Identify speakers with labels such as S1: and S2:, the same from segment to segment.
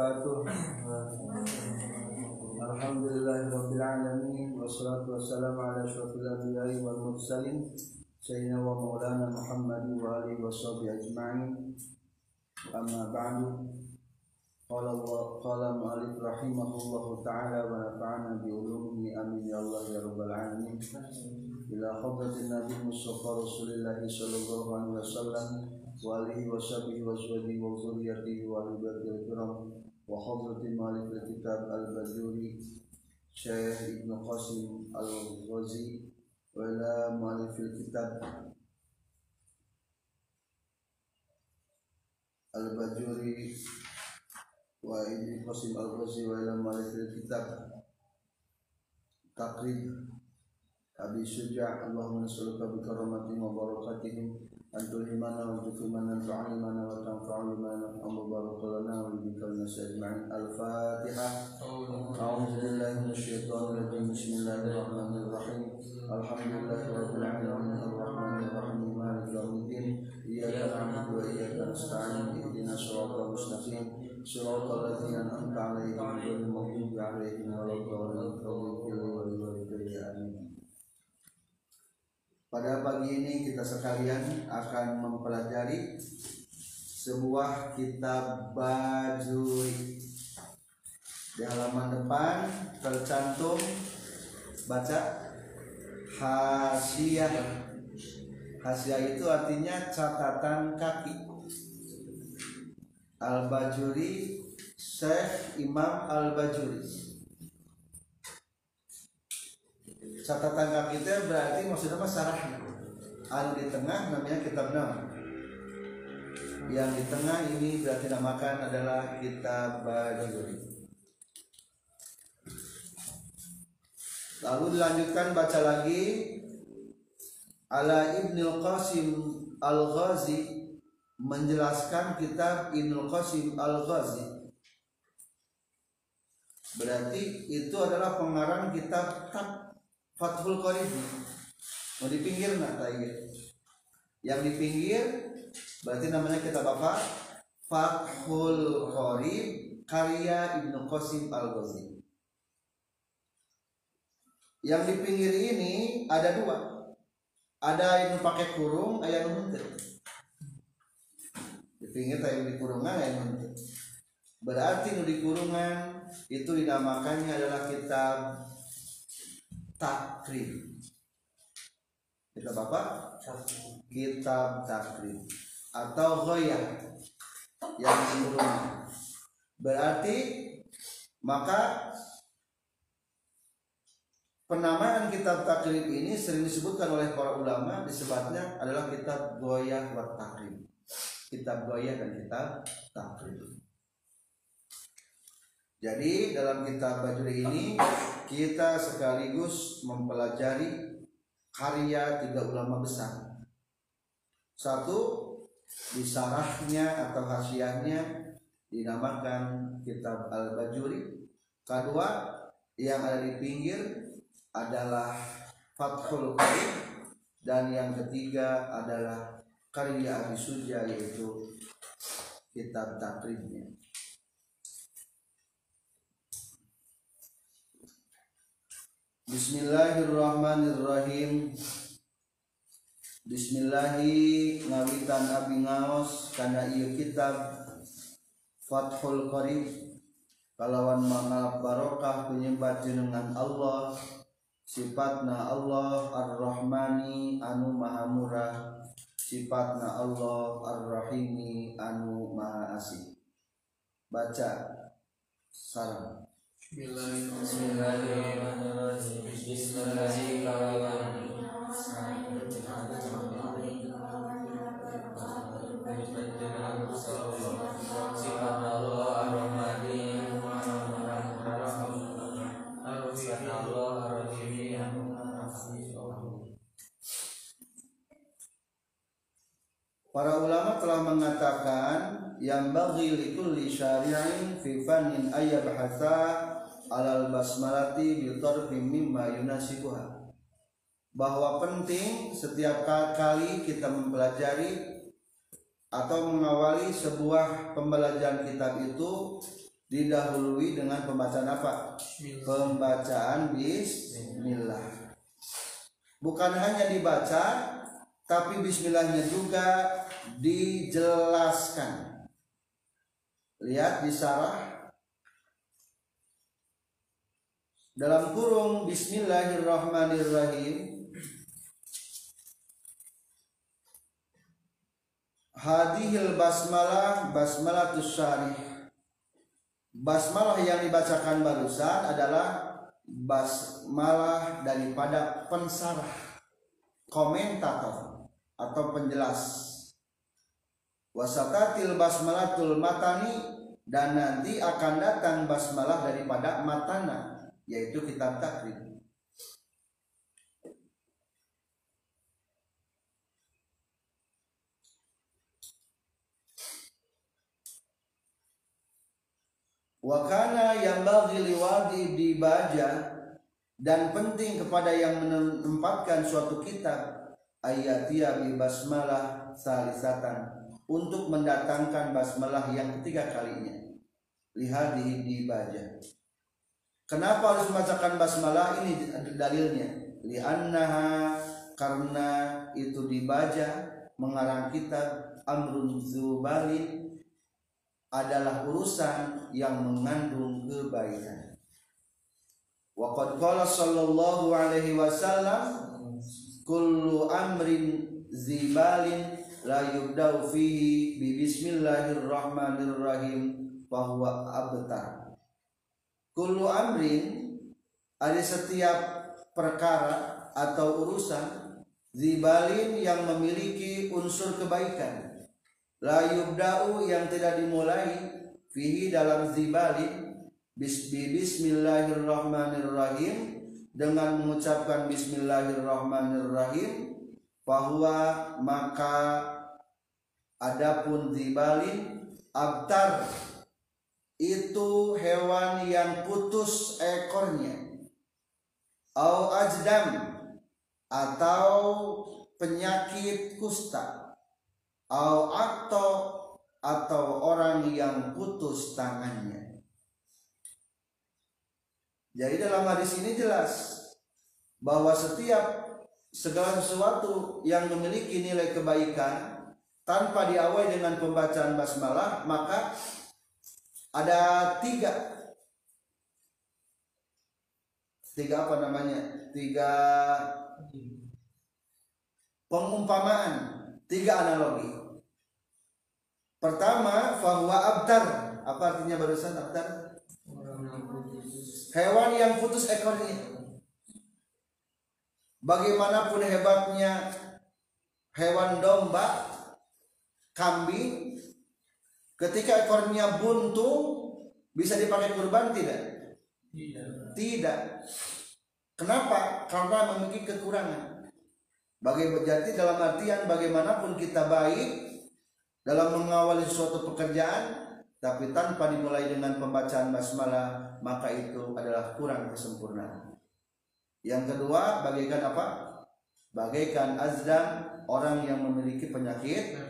S1: wabarakatuh. Alhamdulillahirrabbilalamin Wassalatu wassalamu ala ashrafil anbiya'i wal mursalin Sayyidina wa maulana Muhammad wa alihi wa sahbihi ajma'in Amma ba'du Qala Allah qala mu'alif rahimahullahu ta'ala wa nafa'ana bi ulumihi amin ya Allah ya rabbal alamin Ila hadratin Nabi Mustafa Rasulullah sallallahu alaihi wasallam wa alihi wa sahbihi wa zawjihi wa zuriyatihi wa alihi wa malik kitab al-Bajuri Syekh Ibn Qasim al-Ghazi wa ila malik kitab al-Bajuri wa Ibn Qasim al-Ghazi wa ila malik kitab takrib Abi Syuja' Allahumma nas'aluka أن تلهمنا وتكرمنا وتعلمنا وتنفعنا بما ومبارك لنا وبك الناس أجمعين الفاتحة. أعوذ بالله من الشيطان الرجيم. بسم الله الرحمن الرحيم. الحمد لله رب العالمين. الرحمن الرحيم. مالك يوم الدين. إياك نعبد وإياك نستعين. اهدنا صراط المستقيم. صراط الذين أنعمت عليهم غير المغضوب عليهم ولا الضالين. Pada pagi ini kita sekalian akan mempelajari sebuah kitab bajuri. Di halaman depan tercantum baca hasiah. Hasiah itu artinya catatan kaki. Al-Bajuri Syekh Imam Al-Bajuri catatan kaki itu berarti maksudnya apa? Sarahnya anu di tengah namanya kitab nama yang di tengah ini berarti namakan adalah kitab Bajuri lalu dilanjutkan baca lagi. Ala Ibnul Qasim Al-Ghazi menjelaskan kitab Ibnul Qasim Al-Ghazi. Berarti itu adalah pengarang kitab tak Fathul Qorib mau di pinggir nah yang di pinggir berarti namanya kitab apa? Fathul Qorib karya Ibnu Qasim Al Ghazi yang di pinggir ini ada dua. Ada yang pakai kurung ada yang muntir. Di pinggir yang di kurungan ada yang berarti nu di kurungan itu dinamakannya adalah kitab takrib kitab apa? Kitab takrib atau goyah yang kurungan berarti maka penamaan kitab takrib ini sering disebutkan oleh para ulama disebutnya adalah kitab goyah wa takrib kitab goyah dan kitab takrib jadi dalam kitab Bajuri ini kita sekaligus mempelajari karya tiga ulama besar. Satu disarahnya atau hasiahnya dinamakan kitab Al-Bajuri. Kedua yang ada di pinggir adalah Fathul Qarim dan yang ketiga adalah karya Abi Suja yaitu kitab takribnya. Bismillahirrahmanirrahim. Bismillahi ngawitan abi ngaos karena iya kitab Fathul Qarib kalawan mangalap barokah penyembah jenengan Allah sifatna Allah Ar-Rahmani anu maha murah sifatna Allah Ar-Rahimi anu maha asih. Baca sarang Para ulama telah mengatakan yang bagi likulli syari'in fi fannin ayyabhatha alal basmalati bi tarfin mimma yunasibuha bahwa penting setiap kali kita mempelajari atau mengawali sebuah pembelajaran kitab itu didahului dengan pembacaan apa? Pembacaan bismillah. Bukan hanya dibaca, tapi bismillahnya juga dijelaskan. Lihat di sarah dalam kurung Bismillahirrahmanirrahim. Hadihil basmalah basmalatus syarih. Basmalah yang dibacakan barusan adalah basmalah daripada pensarah komentator atau penjelas. Wasatatil basmalatul matani dan nanti akan datang basmalah daripada matana yaitu kitab takrib Wakana yang bagi liwadi dibaca dan penting kepada yang menempatkan suatu kitab ayatia bi basmalah salisatan untuk mendatangkan basmalah yang ketiga kalinya. Lihat di dibaca kenapa harus membacakan basmalah ini dalilnya liannaha karena itu dibaca mengarang kitab amrun zubalin adalah urusan yang mengandung kebaikan. Waqad qala sallallahu alaihi wasallam kullu amrin zibalin la yubda'u fihi bi bismillahirrahmanirrahim bahwa abtar. Kullu amrin ada setiap perkara atau urusan zibalin yang memiliki unsur kebaikan. La yubda'u yang tidak dimulai fihi dalam zibali bismillahirrahmanirrahim dengan mengucapkan bismillahirrahmanirrahim bahwa maka adapun zibali abtar itu hewan yang putus ekornya au ajdam atau penyakit kusta au atau atau orang yang putus tangannya. Jadi dalam hadis ini jelas bahwa setiap segala sesuatu yang memiliki nilai kebaikan tanpa diawali dengan pembacaan basmalah maka ada tiga tiga apa namanya tiga pengumpamaan tiga analogi Pertama, bahwa abtar. Apa artinya barusan abtar? Hewan yang putus ekornya. Bagaimanapun hebatnya hewan domba, kambing, ketika ekornya buntu, bisa dipakai kurban tidak? Tidak. Tidak. Kenapa? Karena memiliki kekurangan. Bagi berjati dalam artian bagaimanapun kita baik, dalam mengawali suatu pekerjaan tapi tanpa dimulai dengan pembacaan basmalah maka itu adalah kurang kesempurnaan. Yang kedua, bagaikan apa? Bagaikan azdan orang yang memiliki penyakit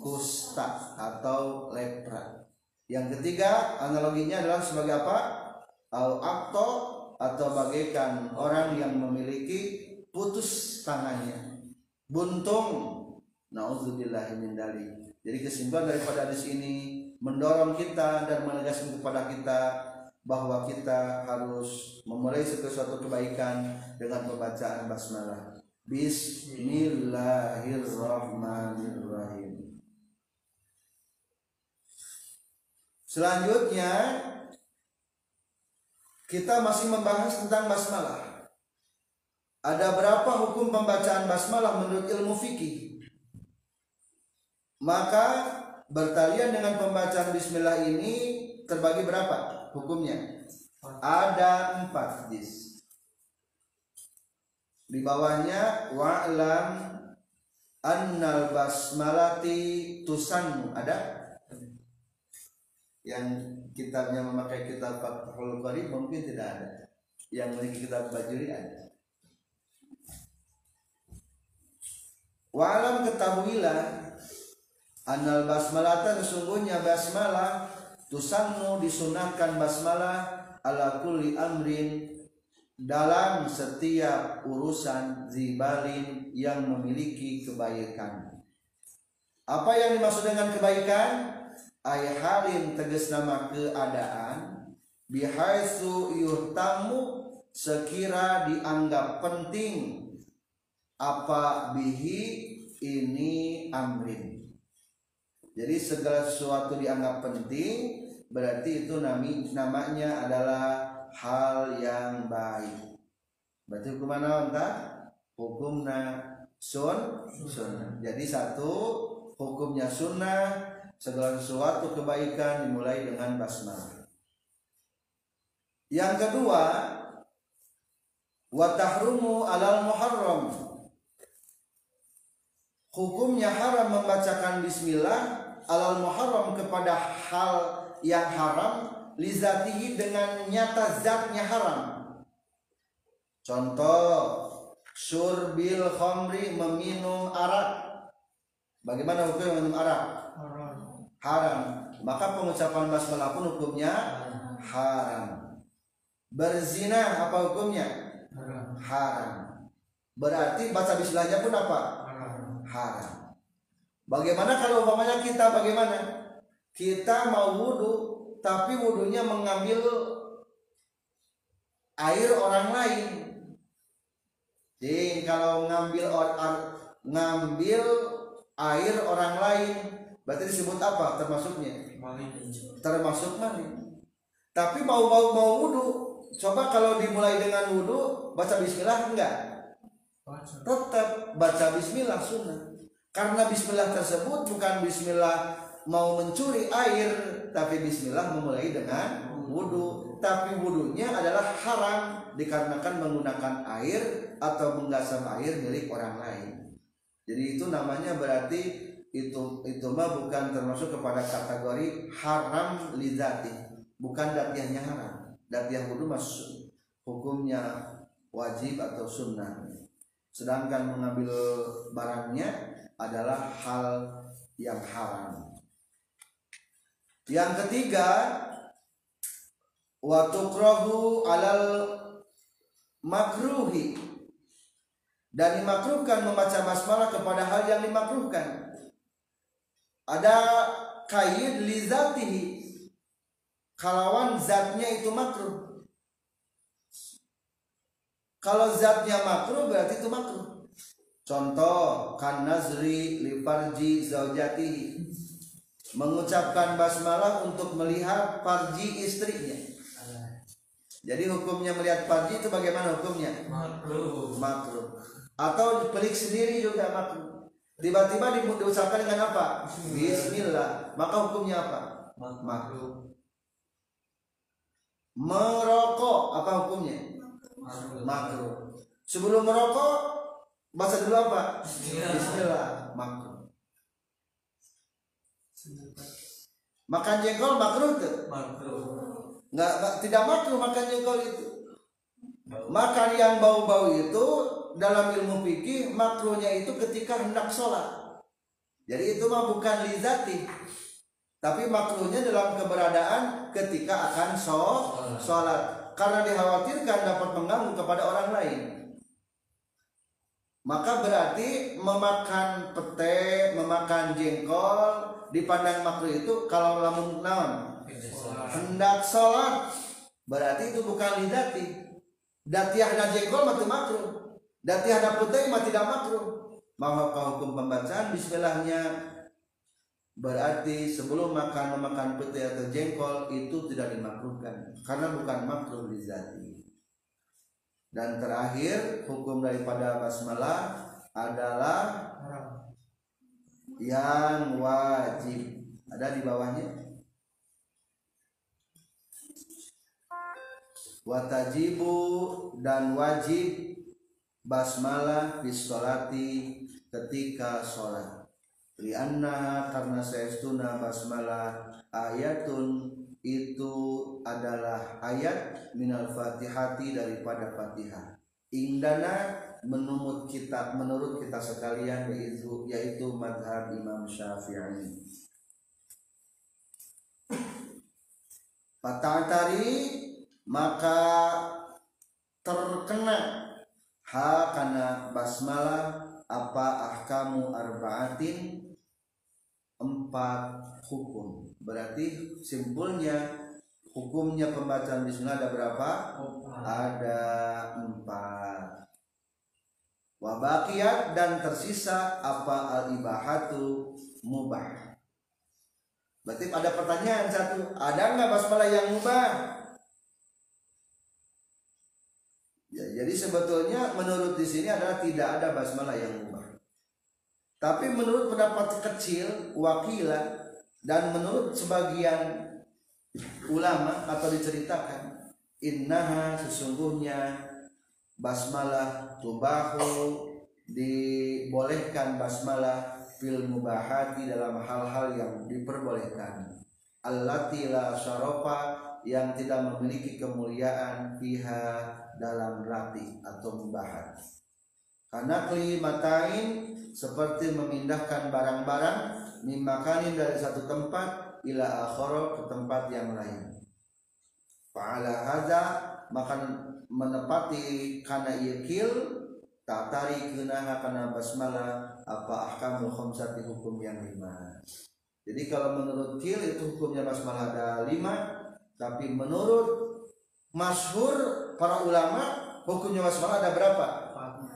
S1: kusta atau lepra. Yang ketiga, analoginya adalah sebagai apa? Al-akto atau bagaikan orang yang memiliki putus tangannya. Buntung. Nauzubillahi min jadi kesimpulan daripada hadis ini mendorong kita dan menegaskan kepada kita bahwa kita harus memulai sesuatu kebaikan dengan pembacaan basmalah. Bismillahirrahmanirrahim. Selanjutnya kita masih membahas tentang basmalah. Ada berapa hukum pembacaan basmalah menurut ilmu fikih? Maka bertalian dengan pembacaan bismillah ini terbagi berapa hukumnya? Ada empat dis. Di bawahnya wa'lam annal basmalati tusannu ada yang kitabnya memakai kitab Fathul Qarib mungkin tidak ada yang memiliki kitab Bajuri ada Wa'lam ketahuilah Anal basmalah sesungguhnya basmalah tusannu disunahkan basmalah ala kulli amrin dalam setiap urusan zibalin yang memiliki kebaikan. Apa yang dimaksud dengan kebaikan? Ay halin tegas nama keadaan bihaisu yuhtamu sekira dianggap penting apa bihi ini amrin. Jadi segala sesuatu dianggap penting berarti itu nami, namanya adalah hal yang baik. Berarti hukum mana entah? Sun sunnah. Jadi satu hukumnya sunnah segala sesuatu kebaikan dimulai dengan basmalah. Yang kedua, wa tahrumu alal muharram. Hukumnya haram membacakan bismillah alal muharram kepada hal yang haram lizatihi dengan nyata zatnya haram. Contoh surbil khamri meminum arak. Bagaimana hukum minum arak? Haram. Maka pengucapan basmalah pun hukumnya haram. Berzina apa hukumnya? Haram. Berarti baca bismillahnya pun apa? Haram. Bagaimana kalau umpamanya kita bagaimana? Kita mau wudhu tapi wudhunya mengambil air orang lain. Jadi kalau ngambil ngambil air orang lain berarti disebut apa termasuknya? Termasuk mani. Tapi mau mau mau wudhu, coba kalau dimulai dengan wudhu baca Bismillah enggak? Tetap baca Bismillah sunnah. Karena Bismillah tersebut bukan Bismillah mau mencuri air, tapi Bismillah memulai dengan wudhu. Tapi wudhunya adalah haram dikarenakan menggunakan air atau menggasam air milik orang lain. Jadi itu namanya berarti itu itu mah bukan termasuk kepada kategori haram lidati, bukan datiahnya haram. Datiah wudhu masuk hukumnya wajib atau sunnah. Sedangkan mengambil barangnya adalah hal yang haram. Yang ketiga, watukrohu alal makruhi dan dimakruhkan membaca basmalah kepada hal yang dimakruhkan. Ada kaid lizatihi kalawan zatnya itu makruh. Kalau zatnya makruh berarti itu makruh. Contoh kan nazri li farji zaujatihi mengucapkan basmalah untuk melihat farji istrinya. Jadi hukumnya melihat farji itu bagaimana hukumnya?
S2: Makruh.
S1: Makruh. Atau pelik sendiri juga makruh. Tiba-tiba di- diucapkan dengan apa? Bismillah. Maka hukumnya apa? Makruh. Merokok apa hukumnya? Makruh. Sebelum merokok baca dulu apa?
S2: Bismillah.
S1: Bismillah. Makruh. Makan jengkol makruh tuh?
S2: Makruh.
S1: Nggak, nggak tidak makruh makan jengkol itu. Makan yang bau-bau itu dalam ilmu fikih makruhnya itu ketika hendak sholat. Jadi itu mah bukan lizati, tapi makruhnya dalam keberadaan ketika akan sholat. sholat. Karena dikhawatirkan dapat mengganggu kepada orang lain. Maka berarti memakan pete, memakan jengkol dipandang makruh itu kalau lamun naon hendak sholat berarti itu bukan lidati datiahna jengkol mati makruh datiahna putih mah tidak makruh. Maka hukum pembacaan bismillahnya. Berarti sebelum makan memakan putih atau jengkol itu tidak dimakruhkan. Karena bukan makruh lidati dan terakhir hukum daripada basmalah adalah yang wajib. Ada di bawahnya? Watajibu dan wajib basmalah bisolati ketika sholat. Lianna karena saestuna basmalah ayatun itu adalah ayat minal fatihati daripada fatihah. Indana menurut kita menurut kita sekalian yaitu yaitu madhab Imam Syafi'i. Patantari maka terkena ha kana basmalah apa ahkamu arbaatin? Empat hukum. Berarti simpulnya hukumnya pembacaan bismillah ada berapa? Ada empat. Wabakiyat dan tersisa apa al ibahatu mubah. Berarti ada pertanyaan satu ada nggak basmalah yang mubah Ya, jadi sebetulnya menurut di sini adalah tidak ada basmalah yang mubah. Tapi menurut pendapat kecil wakilah dan menurut sebagian ulama atau diceritakan innaha sesungguhnya basmalah tubahu dibolehkan basmalah fil mubahati dalam hal-hal yang diperbolehkan allati la syarafa yang tidak memiliki kemuliaan fiha dalam rati atau membahas. Karena kelimatain seperti memindahkan barang-barang mimakanin dari satu tempat ila akhara ke tempat yang lain. Fa'ala hadza maka menepati karena yakil tatari kenaha karena basmalah apa ahkamul khamsati hukum yang lima. Jadi kalau menurut kil itu hukumnya basmalah ada lima, tapi menurut masyhur para ulama hukumnya basmalah ada berapa?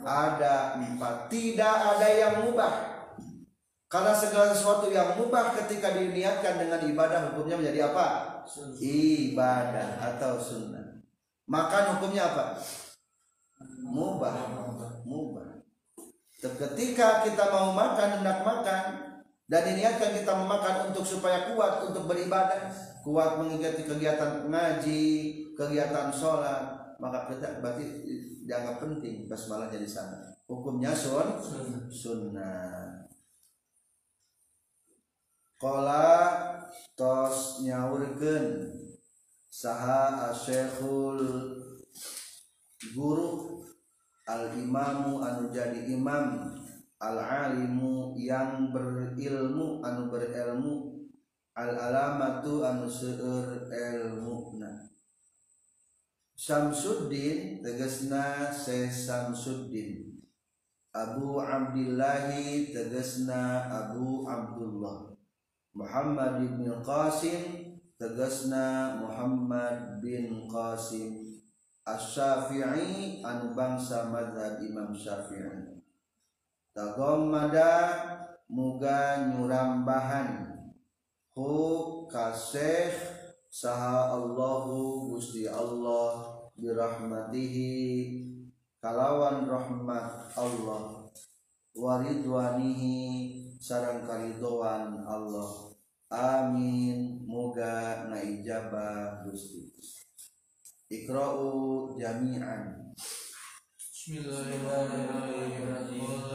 S1: Ada empat. Tidak ada yang mubah. Karena segala sesuatu yang mubah ketika diniatkan dengan ibadah hukumnya menjadi apa? Ibadah atau sunnah. Makan hukumnya apa? Mubah. Mubah. Ketika kita mau makan hendak makan dan diniatkan kita memakan untuk supaya kuat untuk beribadah, kuat mengikuti kegiatan ngaji, kegiatan sholat, maka kita berarti dianggap penting basmalah jadi sana hukumnya sun sunnah. Kola tos nyawurken saha asyekhul guru al imamu anu jadi imam al alimu yang berilmu anu berilmu al alamatu anu seueur ilmu. Nah Syamsuddin tegesna Syekh Syamsuddin. Abu Abdillahi tegesna Abu Abdullah. Muhammad bin Qasim tegesna Muhammad bin Qasim. Asy-Syafi'i anu bangsa mazhab Imam Syafi'i. Tagommada muga nyurambahan. Hu kasih saha Allahu Gusti Allah birahmatihi kalawan rahmat Allah waridwanihi sarang karidoan Allah amin moga naijabah Gusti Ikra'u jami'an
S2: Bismillahirrahmanirrahim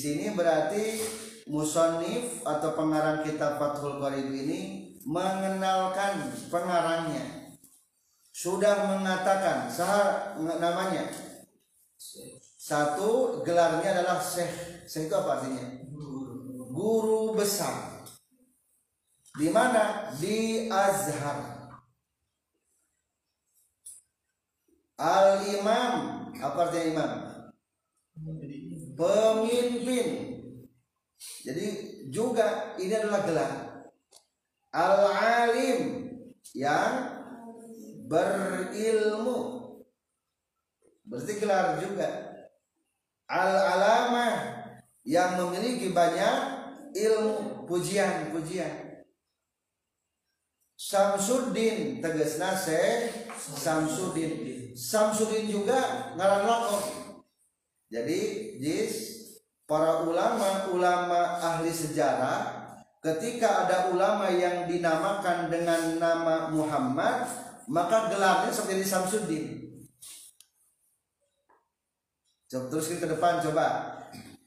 S1: sini berarti musonif atau pengarang kitab Fathul Qorib ini mengenalkan pengarangnya. Sudah mengatakan sah namanya. Satu gelarnya adalah Syekh. Syekh itu apa artinya? Guru besar. Di mana? Di Azhar. Al Imam apa artinya imam? Pemimpin. Jadi juga ini adalah gelar. Al Alim yang berilmu. Berarti gelar juga. Al alamah yang memiliki banyak ilmu pujian pujian. Samsudin tegas nase Samsudin. Samsudin juga ngaran lakon jadi jis para ulama ulama ahli sejarah ketika ada ulama yang dinamakan dengan nama Muhammad maka gelarnya seperti Samsudin. Coba teruskan ke depan coba.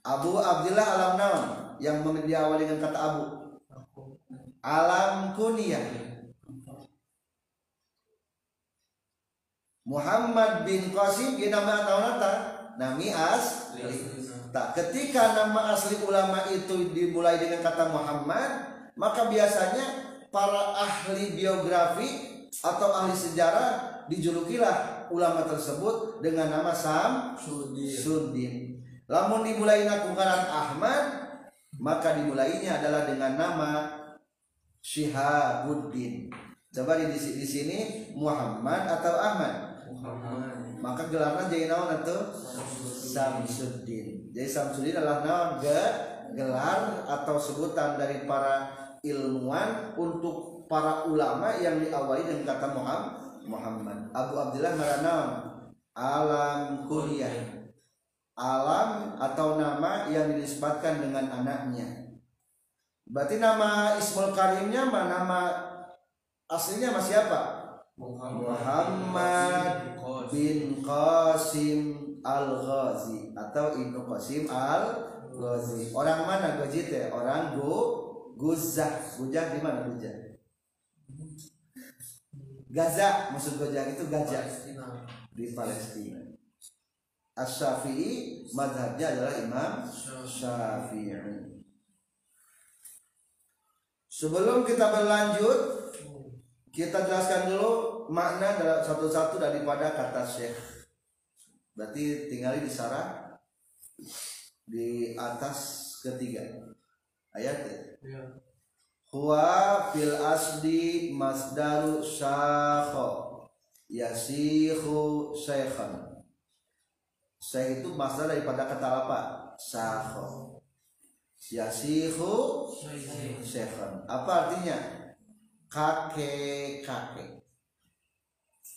S1: Abu Abdullah Alam Naon yang diawali dengan kata Abu. Alam Kunyah Muhammad bin Qasim ini nama naon Nami as tak ketika nama asli ulama itu dimulai dengan kata Muhammad maka biasanya para ahli biografi atau ahli sejarah dijulukilah ulama tersebut dengan nama Sam Sudin. Lamun dimulai nakungaran Ahmad maka dimulainya adalah dengan nama Syihabuddin. Coba di, di sini Muhammad atau Ahmad? Muhammad. Maka gelarnya jadi naon atau Samsuddin. Jadi Samsuddin adalah naon gelar atau sebutan dari para ilmuwan untuk para ulama yang diawali dengan kata Muhammad. Muhammad. Abu Abdullah Maranawan alam kuliah. Alam atau nama yang dinisbatkan dengan anaknya. Berarti nama Ismul Karimnya nama aslinya masih apa? Muhammad bin Qasim Al-Ghazi atau Ibnu Qasim Al-Ghazi. Orang mana Ghazi teh? Orang Gu Guzah. Guzah di mana Guzah? Gaza maksud Guzah itu Gaza di Palestina. As-Syafi'i madhabnya adalah Imam Syafi'i. Sebelum kita berlanjut, kita jelaskan dulu makna satu-satu daripada kata Syekh. Berarti tinggal di sarah di atas ketiga ayat ya. Huwa fil asdi masdaru syakho yasihu syekhan. Syekh itu masdar daripada kata apa? Syakho. Yasihu syekhan. Apa artinya? Kakek-kakek.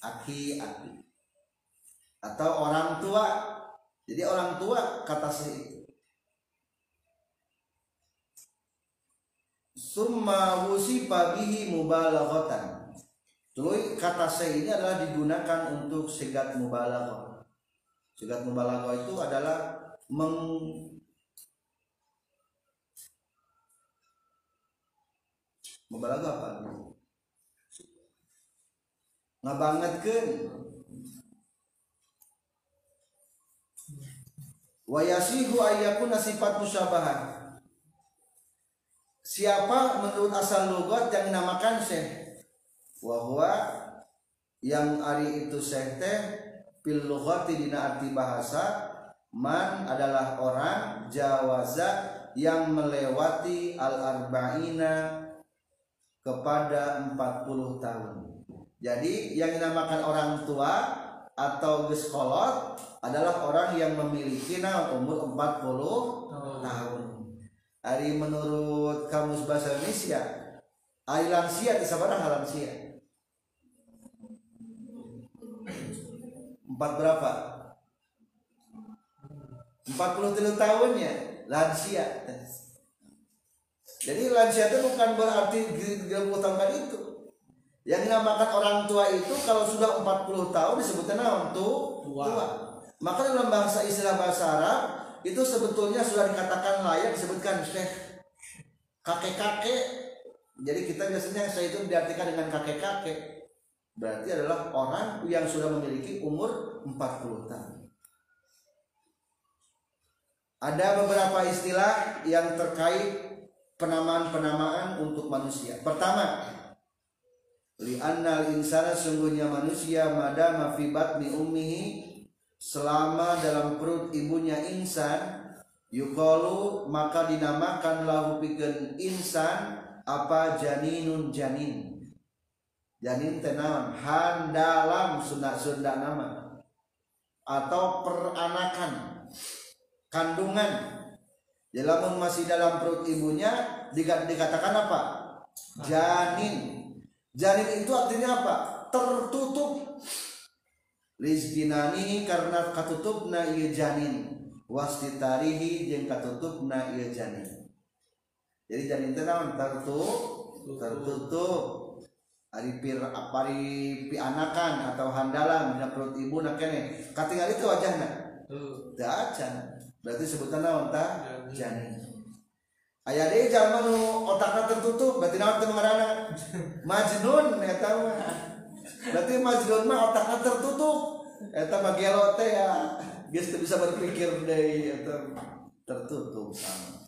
S1: Aki-aki atau orang tua jadi orang tua kata si itu summa wusifa bihi mubalaghatan Tuluy kata saya ini adalah digunakan untuk segat mubalaghah. Segat mubalaghah itu adalah meng mubalaghah apa? Ngabangetkeun wa yasihu ayyakuna sifat musyabahan siapa menurut asal logat yang dinamakan syekh? Wa yang ari itu syekh teh fil lughati dina arti bahasa man adalah orang jawaza yang melewati al arba'ina kepada 40 tahun jadi yang dinamakan orang tua atau geskolot adalah orang yang memiliki nah, umur 40 tahun. Hari menurut kamus bahasa Indonesia, hari lansia di sabana lansia. Empat berapa? 40 tahun ya lansia. Jadi lansia itu bukan berarti 30 tahun itu. Yang dinamakan orang tua itu kalau sudah 40 tahun disebutnya orang tua. tua. Maka dalam bahasa istilah bahasa Arab itu sebetulnya sudah dikatakan layak disebutkan syekh kakek-kakek. Jadi kita biasanya saya itu diartikan dengan kakek-kakek. Berarti adalah orang yang sudah memiliki umur 40 tahun. Ada beberapa istilah yang terkait penamaan-penamaan untuk manusia. Pertama, li annal insana sungguhnya manusia madama fi batni ummihi selama dalam perut ibunya insan yukalu maka dinamakan lahu pikeun insan apa? Janinun janin. Janin tenawan handalam Sunda Sunda nama. Atau peranakan kandungan Jelamun masih dalam perut ibunya dikatakan apa? Janin. Janin itu artinya apa? Tertutup. Rizkinani karena katutupna iya janin. Wastitarihi yang katutupna iya janin. Jadi janin itu naman tertutup, tertutup. Ari pir apari pi anakan atau handalan di perut ibu nak kene. Katingal itu wajahnya. Acan. Berarti sebutan naon ta? Janin. Aya deui jalma nu otakna tertutup, berarti naon teu ngaranna? Majnun eta mah. Berarti majnun mah otakna tertutup. Eta mah gelo teh ya. Geus teu bisa berpikir deui eta tertutup sama.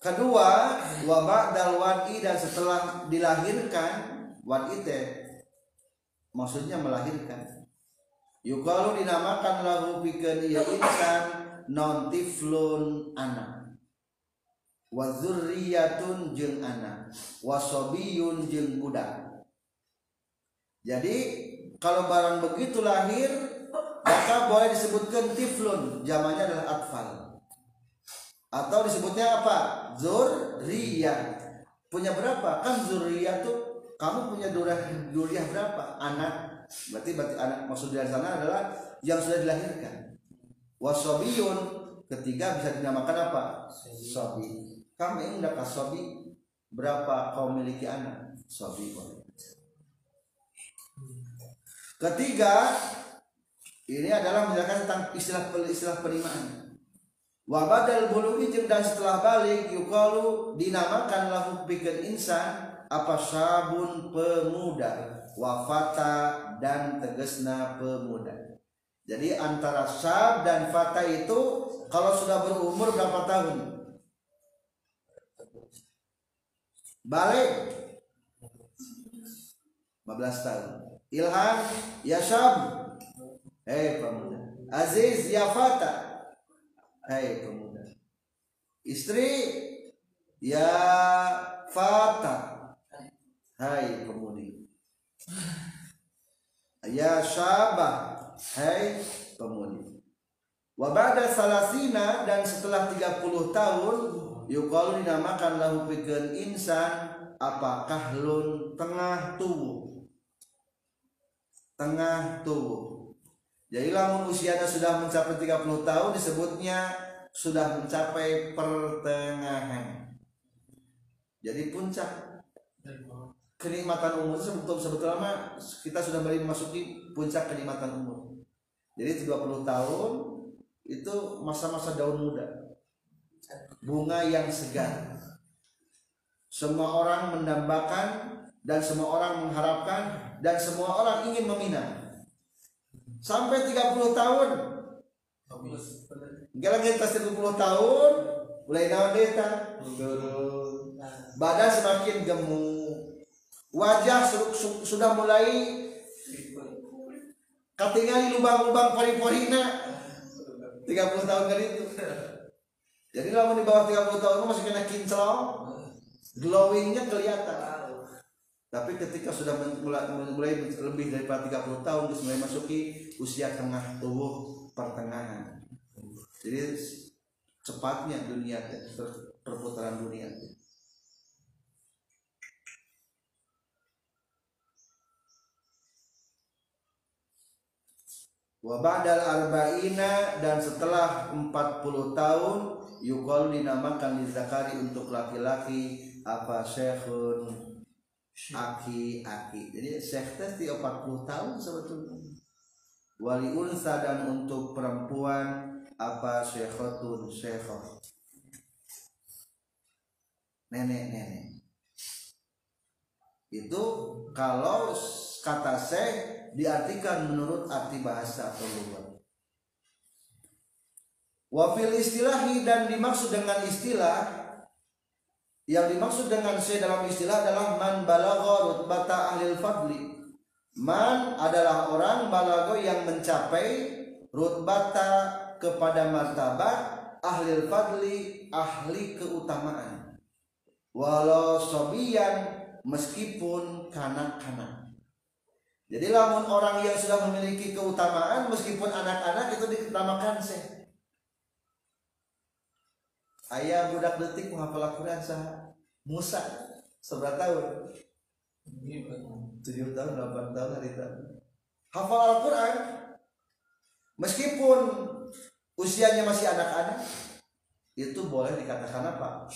S1: Kedua, wabak dal wadi dan setelah dilahirkan wadi teh maksudnya melahirkan. Yukalu dinamakan lahu pikeun ieu insan non tiflun anak. Wa dzurriyyatun jeung anak, wa sabiyun jeung budak. Jadi kalau barang begitu lahir maka boleh disebutkan tiflun, jamannya adalah atfal. Atau disebutnya apa? Zuriyah punya berapa? Kan zuriyah tuh kamu punya durah duriah berapa? Anak berarti berarti anak maksud dari sana adalah yang sudah dilahirkan. Wasobiyun ketiga bisa dinamakan apa? Sobi kamu ini udah sobi berapa kau miliki anak? Sobi ketiga ini adalah menjelaskan tentang istilah istilah penerimaan. Wabadal jeung dan setelah balik yukalu dinamakan lahu pikeun insan apa sabun pemuda. Wafata dan tegesna pemuda. Jadi antara sab dan fata itu kalau sudah berumur berapa tahun? Balik 15 tahun. Ilham ya sab. Hei pemuda. Aziz ya fata Hai pemuda Istri Ya Fata Hai pemudi Ya Syabah Hai pemudi Wabada salasina dan setelah 30 tahun Yukalu dinamakan lahu pikeun insan apakah lun tengah tubuh? Tengah tubuh. Jadi lamun usianya sudah mencapai 30 tahun disebutnya sudah mencapai pertengahan. Jadi puncak kenikmatan umur itu sebetulnya, sebetulnya kita sudah mulai memasuki puncak kenikmatan umur. Jadi 30 tahun itu masa-masa daun muda. Bunga yang segar. Semua orang mendambakan dan semua orang mengharapkan dan semua orang ingin meminang sampai 30 tahun Gak lagi tas 30 tahun mulai naon deta badan semakin gemuk wajah su su sudah mulai ketinggalan lubang-lubang pori-porina. 30 tahun kali itu. Jadi kalau di bawah 30 tahun masih kena kinclong. Glowingnya kelihatan. Tapi ketika sudah mulai, mulai lebih daripada 30 tahun terus mulai masuki usia tengah tubuh pertengahan. Jadi cepatnya dunia perputaran dunia Wabadal arba'ina dan setelah 40 tahun yukol dinamakan Zakari untuk laki-laki apa syekhun? Aki-aki jadi syekh teh 40 tahun sebetulnya. Wali unsa dan untuk perempuan apa syekhotun syekhot. Nenek-nenek itu kalau kata syekh diartikan menurut arti bahasa atau wafil istilahi dan dimaksud dengan istilah yang dimaksud dengan syekh dalam istilah adalah man balagha rutbata ahli fadli. Man adalah orang balago yang mencapai rutbata kepada martabat ahli fadli, ahli keutamaan. Walau sobian meskipun kanak-kanak jadi lamun orang yang sudah memiliki keutamaan meskipun anak-anak itu diutamakan sih ayah budak detik menghafal Al-Quran sah Musa seberapa tahun? Tujuh tahun delapan tahun hari tahun hafal Al-Quran. Meskipun usianya masih anak-anak itu boleh dikatakan apa?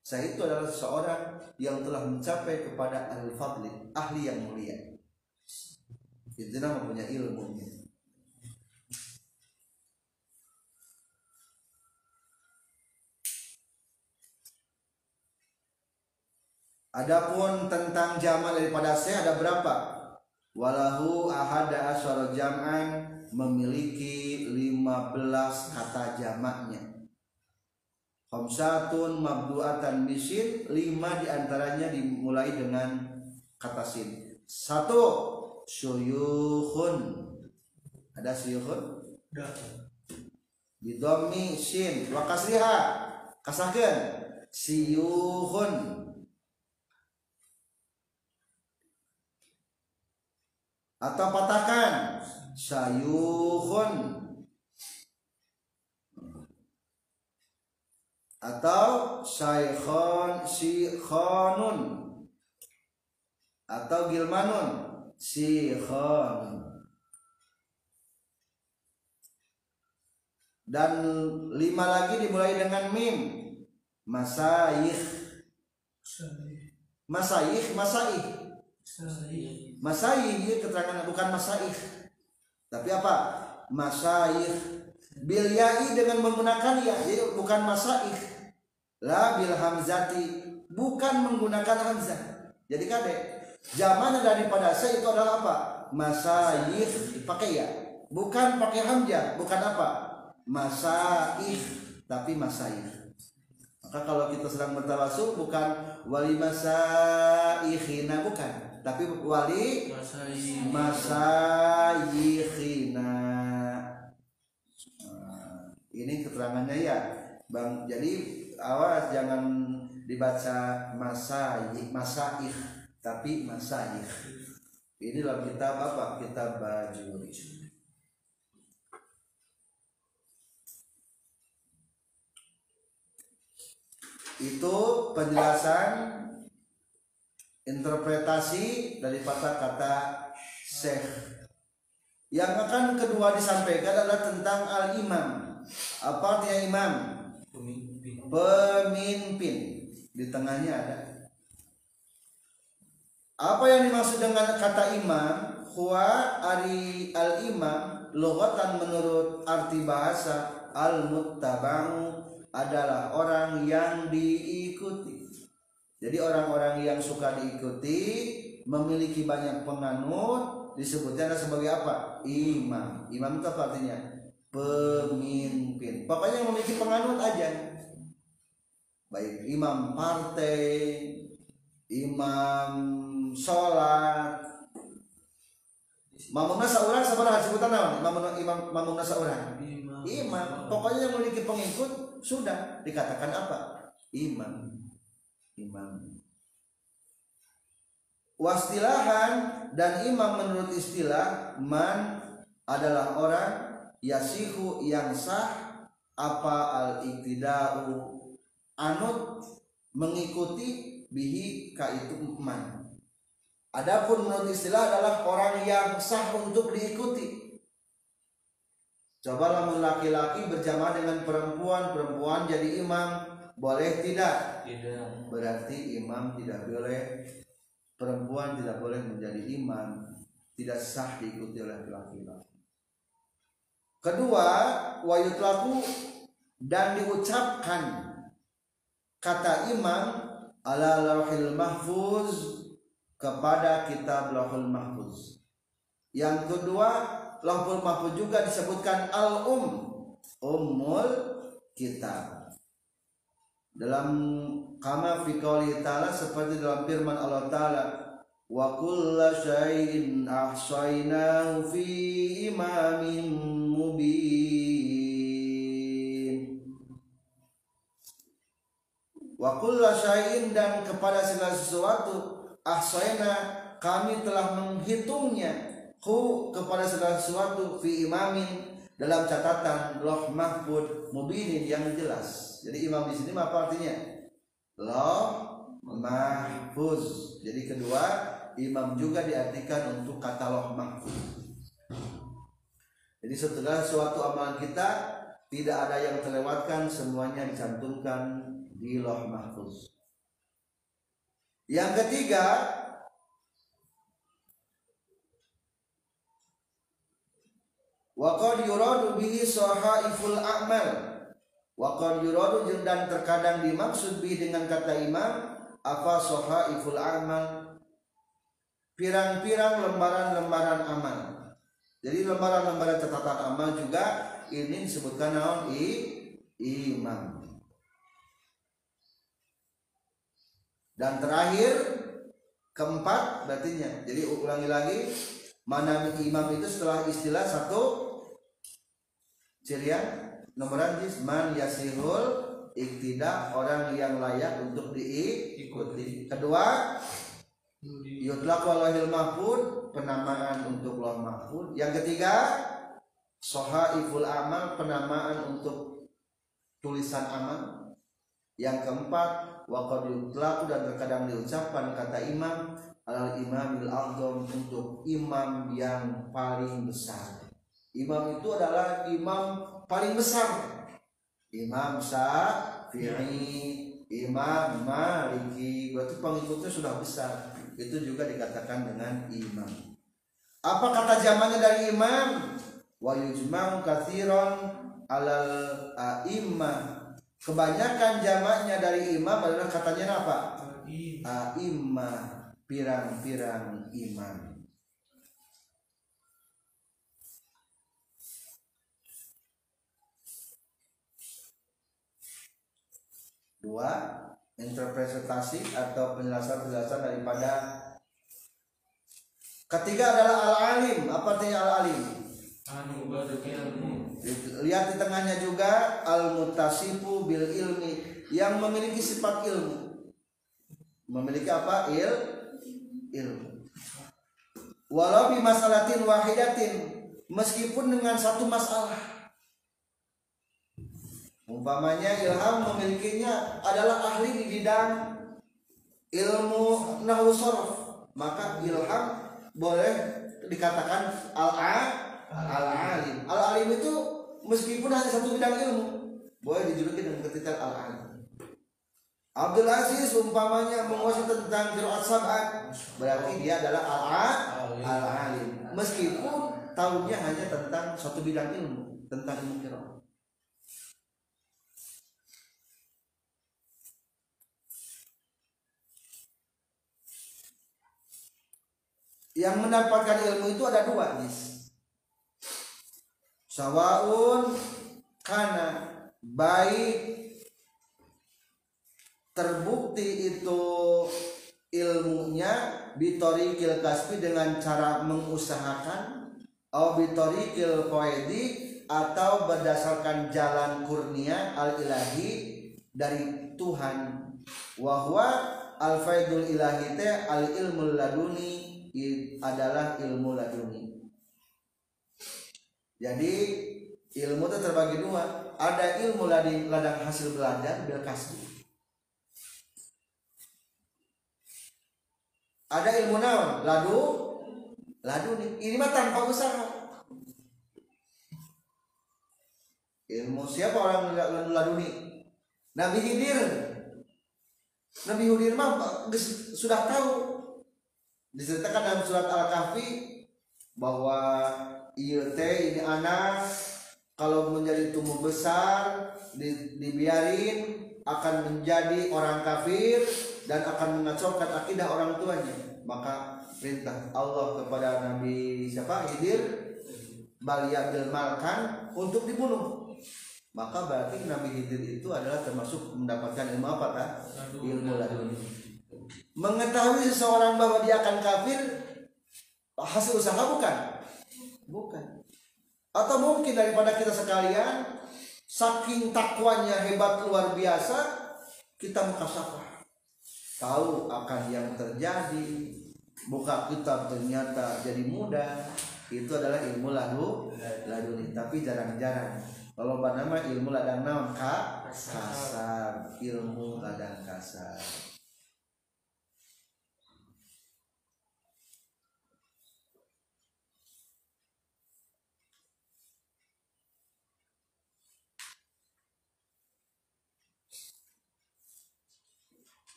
S1: Saya itu adalah seorang yang telah mencapai kepada al-fadli ahli yang mulia itu nama punya ilmunya Adapun tentang jamak daripada saya ada berapa? Walahu ahada asyara jam'an memiliki 15 kata jamaknya. Khamsatun mabdu'atan bisin, 5 di antaranya dimulai dengan kata sin. Satu, syuyukhun. Ada syuyukhun? Bidomi sin wa kasriha. Kasahkeun siyukhun. atau patahkan sayuhun atau saikhon sikhonun atau gilmanun sikhon dan lima lagi dimulai dengan mim. Masaih masaih masaih masaih keterangan bukan masaih tapi apa? Masaih bil yai dengan menggunakan ya jadi bukan masaih la bil hamzati bukan menggunakan hamzah. Jadi kade zaman daripada saya itu adalah apa? Masaih pakai ya? Bukan pakai hamzah. Bukan apa? Masaih tapi masaih maka kalau kita sedang bertawasul bukan wali masaihina bukan. Tapi wali masayikhina. nah, ini keterangannya ya. Bang jadi awas jangan dibaca masayih masaih tapi masayih ini dalam kitab apa? Kitab bajuri itu penjelasan interpretasi dari kata-kata syekh. Yang akan kedua disampaikan adalah tentang al-imam. Apa artinya imam? Pemimpin, pemimpin. di tengahnya ada apa yang dimaksud dengan kata imam huwa ari al-imam logatan menurut arti bahasa al-muttaba'u adalah orang yang diikuti jadi orang-orang yang suka diikuti memiliki banyak penganut disebutnya sebagai apa? Imam. Imam itu apa artinya? Pemimpin. Pokoknya memiliki penganut aja. Baik imam partai, imam sholat, Mamuna seorang sebenarnya sebutan nama Imam imam mamuna seorang. Imam. Pokoknya yang memiliki pengikut sudah. Dikatakan apa? Imam. Imam. Wastilahan dan imam menurut istilah man adalah orang yasihu yang sah apa al iktidau anut mengikuti bihi ka itu man Adapun menurut istilah adalah orang yang sah untuk diikuti. Cobalah laki-laki berjamaah dengan perempuan, perempuan jadi imam, boleh tidak?
S2: Tidak.
S1: Berarti imam tidak boleh perempuan tidak boleh menjadi imam, tidak sah diikuti oleh laki-laki. Kedua, wayutlaku dan diucapkan kata imam ala lauhil mahfuz kepada kitab lauhul mahfuz. Yang kedua, lauhul mahfuz juga disebutkan al-um, ummul kitab dalam kama fi ta'ala seperti dalam firman Allah taala wa kullu syai'in ahsaynahu fi imamin mubin wa kullu syai'in dan kepada segala sesuatu ahsayna kami telah menghitungnya hu kepada segala sesuatu fi imamin dalam catatan loh mahfud mubinin yang jelas. Jadi imam di sini apa artinya? Loh mahfuz. Jadi kedua imam juga diartikan untuk kata loh mahfuz. Jadi setelah suatu amalan kita tidak ada yang terlewatkan, semuanya dicantumkan di loh mahfuz. Yang ketiga, Waqad yuradu bihi sahaiful a'mal. Waqad yuradu dan terkadang dimaksud bi dengan kata imam apa sahaiful a'mal pirang-pirang lembaran-lembaran amal. Jadi lembaran-lembaran catatan amal juga ini disebutkan naon i imam. Dan terakhir keempat berarti Jadi ulangi lagi mana imam itu setelah istilah satu Cirian nomor hadis man yasihul iktidak orang yang layak untuk diikuti. Kedua, yutlaq walahil mahfud penamaan untuk loh mahfud. Yang ketiga, sohaiful amal penamaan untuk tulisan amal. Yang keempat, waqad yutlaq dan terkadang diucapkan kata imam al imamil a'zam untuk imam yang paling besar. Imam itu adalah imam paling besar. Imam Syafi'i, Imam Maliki, berarti pengikutnya sudah besar. Itu juga dikatakan dengan imam. Apa kata zamannya dari imam? Wa yujma'u katsiran alal a'immah. Kebanyakan jamaknya dari imam adalah katanya apa? A'immah, pirang-pirang imam. Dua, interpretasi atau penjelasan-penjelasan daripada Ketiga adalah al-alim. Apa artinya al-alim?
S2: Anu ilmu.
S1: Lihat di tengahnya juga al-mutasifu bil ilmi yang memiliki sifat ilmu. Memiliki apa? Il ilmu. Walau bi masalatin wahidatin meskipun dengan satu masalah Umpamanya ilham memilikinya adalah ahli di bidang ilmu nahwu maka ilham boleh dikatakan al-a al-alim. Al-alim itu meskipun hanya satu bidang ilmu, boleh dijuluki dengan ketitel al-alim. Abdul Aziz umpamanya menguasai tentang qiraat sab'at, berarti dia adalah al-alim. Meskipun tahunya hanya tentang satu bidang ilmu, tentang ilmu qiraat. yang mendapatkan ilmu itu ada dua nis sawaun karena baik terbukti itu ilmunya bitorikil kasbi dengan cara mengusahakan atau bitorikil poedi atau berdasarkan jalan kurnia al ilahi dari Tuhan wahwa al faidul ilahi te al ilmu laduni adalah ilmu laduni. Jadi ilmu itu terbagi dua. Ada ilmu ladang, ladang hasil belajar bil kasbi. Ada ilmu naon? Ladu, laduni. Ini mah tanpa usaha. Ilmu siapa orang laduni? Nabi Hidir. Nabi Hidir mah sudah tahu diceritakan dalam surat Al-Kahfi bahwa ILT ini anak kalau menjadi tumbuh besar di, dibiarin akan menjadi orang kafir dan akan mengacaukan akidah orang tuanya. Maka perintah Allah kepada Nabi siapa? Hidir. Balia malkan untuk dibunuh. Maka berarti Nabi Hidir itu adalah termasuk mendapatkan ilmu apa kan ilmu laduni mengetahui seseorang bahwa dia akan kafir hasil usaha bukan bukan. Atau mungkin daripada kita sekalian saking takwanya hebat luar biasa kita mukasafah tahu akan yang terjadi. Buka kitab ternyata jadi mudah itu adalah ilmu ladu laduni tapi jarang-jarang. Kalau nama ilmu ladang naon ka kasar. Ilmu ladang kasar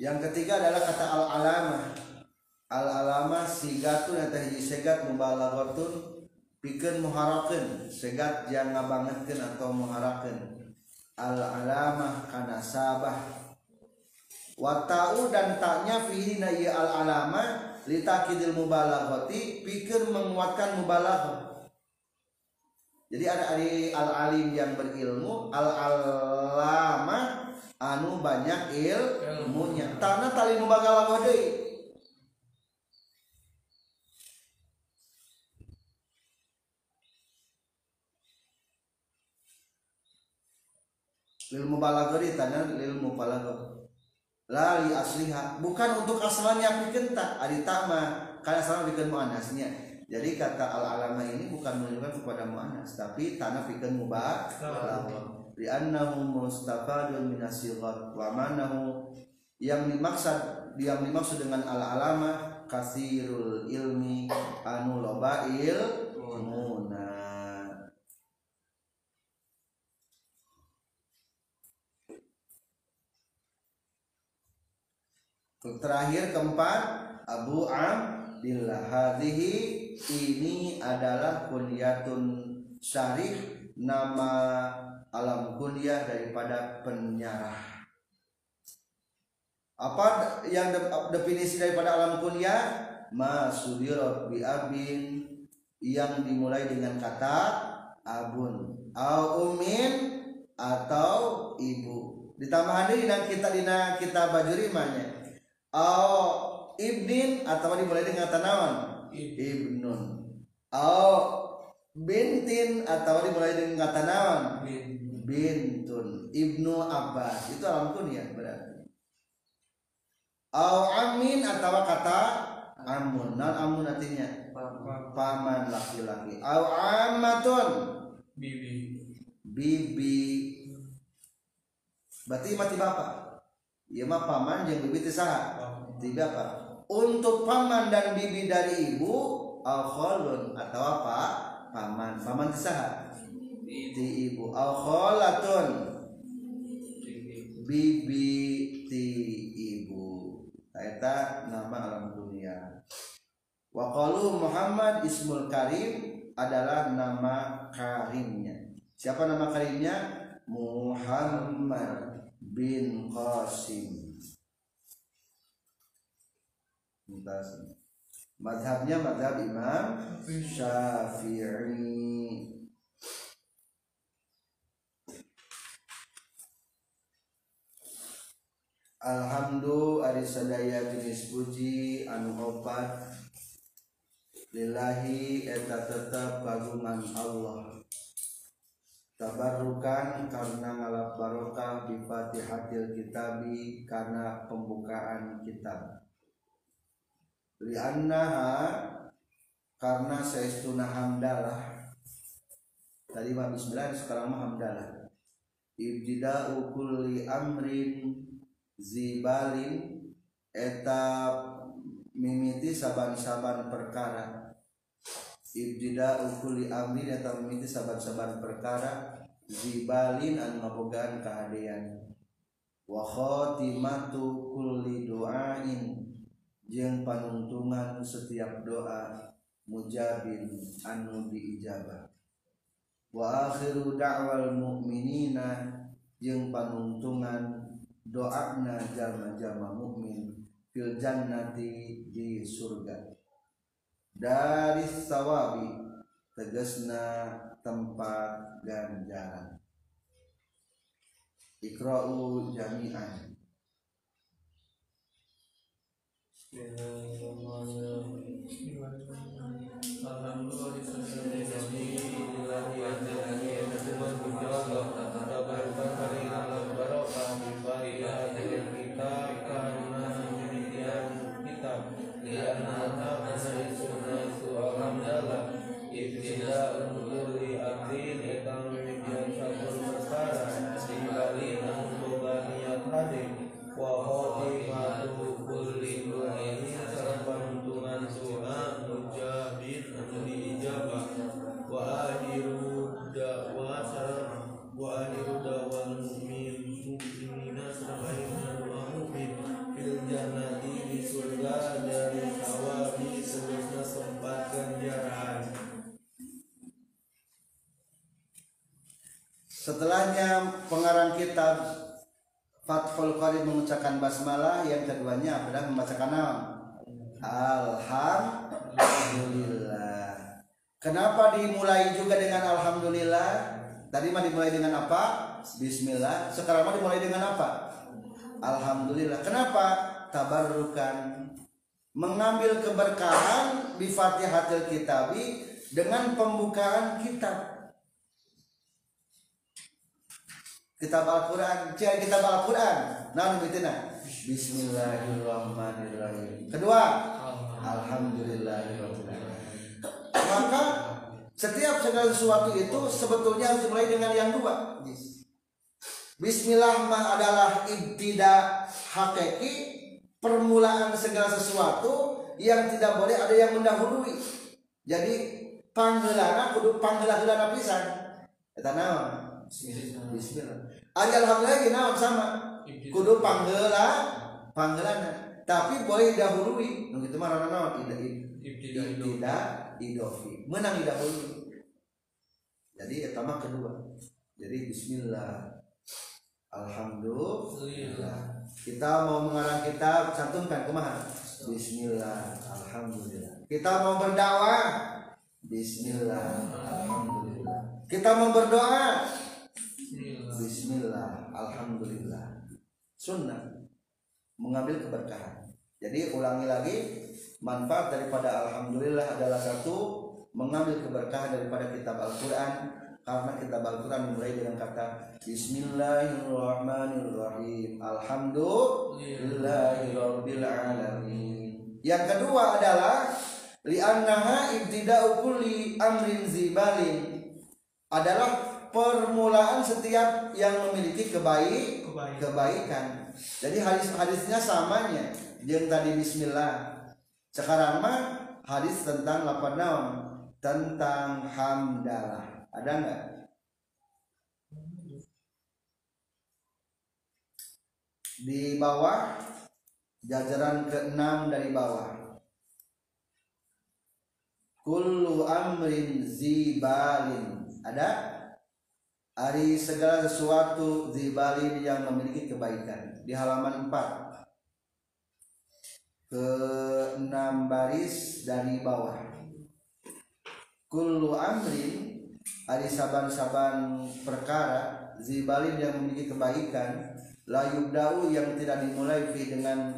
S1: Yang ketiga adalah kata al-alamah. Al-alamah sigatu yang tadi segat mubalaghatun pikeun muharakeun, segat yang ngabangetkeun atau muharakeun. Al-alamah kana sabah. Wa ta'u dan taknya fihi na al-alamah litakidil mubalaghati pikeun menguatkan mubalaghah. Jadi ada al-alim yang berilmu, al-alamah anu banyak ilmunya. Tanah tali nu bagala deui. Ilmu balagori tanah ilmu balagor lali asliha. Bukan untuk asalnya tak ari tama karena sama bikin muannasnya jadi kata al alama ini bukan menunjukkan kepada muannas tapi tanah pikeun mubah li'annahu mustafadun min asighat wa manahu. Yang dimaksud yang dimaksud dengan al alama kasirul ilmi anu loba ilmuna terakhir keempat Abu Abdillah. Hadhihi ini adalah kunyatun syarif nama alam kuliah daripada penyarah. Apa yang de definisi daripada alam kuliah? Masudirot bi abin yang dimulai dengan kata abun. Au umin atau ibu. Ditambah dina kita dina kita bajuri manya au ibnin atau dimulai dengan kata naon? Ibnun. Au bintin atau dimulai dengan kata naon bintun. Ibnu abbas. Itu alam kunyah berarti. Au amin atau kata amun. Non amun artinya paman. laki-laki. Au amatun
S2: bibi.
S1: Bibi. Berarti mati bapak ya mah paman yang bibi itu sah ti bapak untuk paman dan bibi dari ibu au kholun atau apa? Paman. Paman sah ti ibu. Au kholatun. Bibi ti ibu. Eta nama alam dunia. Wa qalu Muhammad ismul karim adalah nama karimnya. Siapa nama karimnya? Muhammad bin Qasim. Madhabnya madhab Imam Syafi'i Alhamdulillah ari sadaya jenis puji anu opat lillahi eta tetap kagungan Allah. Tabarukan karena ngalap barokah bi Fatihatil Kitabi karena pembukaan kitab. Liannaha karena saestuna hamdalah. Tadi mah bismillah sekarang mah hamdalah. Ibtida'u kulli amrin zibalin eta mimiti saban-saban perkara. Ibtida ukuli amri eta mimiti saban-saban perkara zibalin anu ngabogaan kahadean wa khatimatu kulli du'ain jeung panuntungan setiap doa mujabin anu diijabah. Wa akhiru da'wal mu'minina jeung panuntungan doana jama-jama mukmin fil jannati di surga. Dari sawabi tegasna tempat ganjaran. Ikra'u jami'an.
S2: Wa
S1: keduanya adalah membacakan nama. Alhamdulillah. Kenapa dimulai juga dengan alhamdulillah? Tadi mah dimulai dengan apa? Bismillah. Sekarang mah dimulai dengan apa? Alhamdulillah. Kenapa? Tabarrukan. Mengambil keberkahan di Fatihatul Kitabi dengan pembukaan kitab. kitab Al-Quran kitab Al-Quran nah begitu Bismillahirrahmanirrahim. Kedua. Alhamdulillahirrahmanirrahim maka setiap segala sesuatu itu sebetulnya harus dimulai dengan yang dua. Bismillah mah adalah ibtida hakiki permulaan segala sesuatu yang tidak boleh ada yang mendahului. Jadi panggilan kudu panggilan pisan. Eta naon? Bismillah. Ari alhamdulillah naon sama. Kudu panggela panggelan tapi boleh dahului nu kitu mah naon ida ida idofi. Menang dahului. Jadi eta mah kedua. Jadi bismillah. Alhamdulillah. Kita mau mengarang kitab cantumkan kumaha? Bismillah. Alhamdulillah. Kita mau berdakwah. Bismillah. Alhamdulillah. Kita mau berdoa. Bismillah. Alhamdulillah. Sunnah. Mengambil keberkahan. Jadi ulangi lagi. Manfaat daripada Alhamdulillah adalah satu. Mengambil keberkahan daripada kitab Al-Quran. Karena kitab Al-Quran dimulai dengan kata Bismillahirrahmanirrahim. Alhamdulillahirabbil alamin. Yang kedua adalah li'annaha ibtida'u kulli amrin zibalin adalah permulaan setiap yang memiliki kebaik
S2: Kebaikan.
S1: kebaikan. Jadi hadis-hadisnya samanya yang tadi bismillah. Sekarang mah hadis tentang lapan naon? Tentang hamdalah. Ada nggak? Di bawah jajaran keenam dari bawah. Kullu amrin zibalin. Ada? Ari segala sesuatu zibalin yang memiliki kebaikan. Di halaman 4. Ke 6 baris dari bawah. Kullu amrin Ari saban-saban perkara zibalin yang memiliki kebaikan la yubda'u yang tidak dimulai fi dengan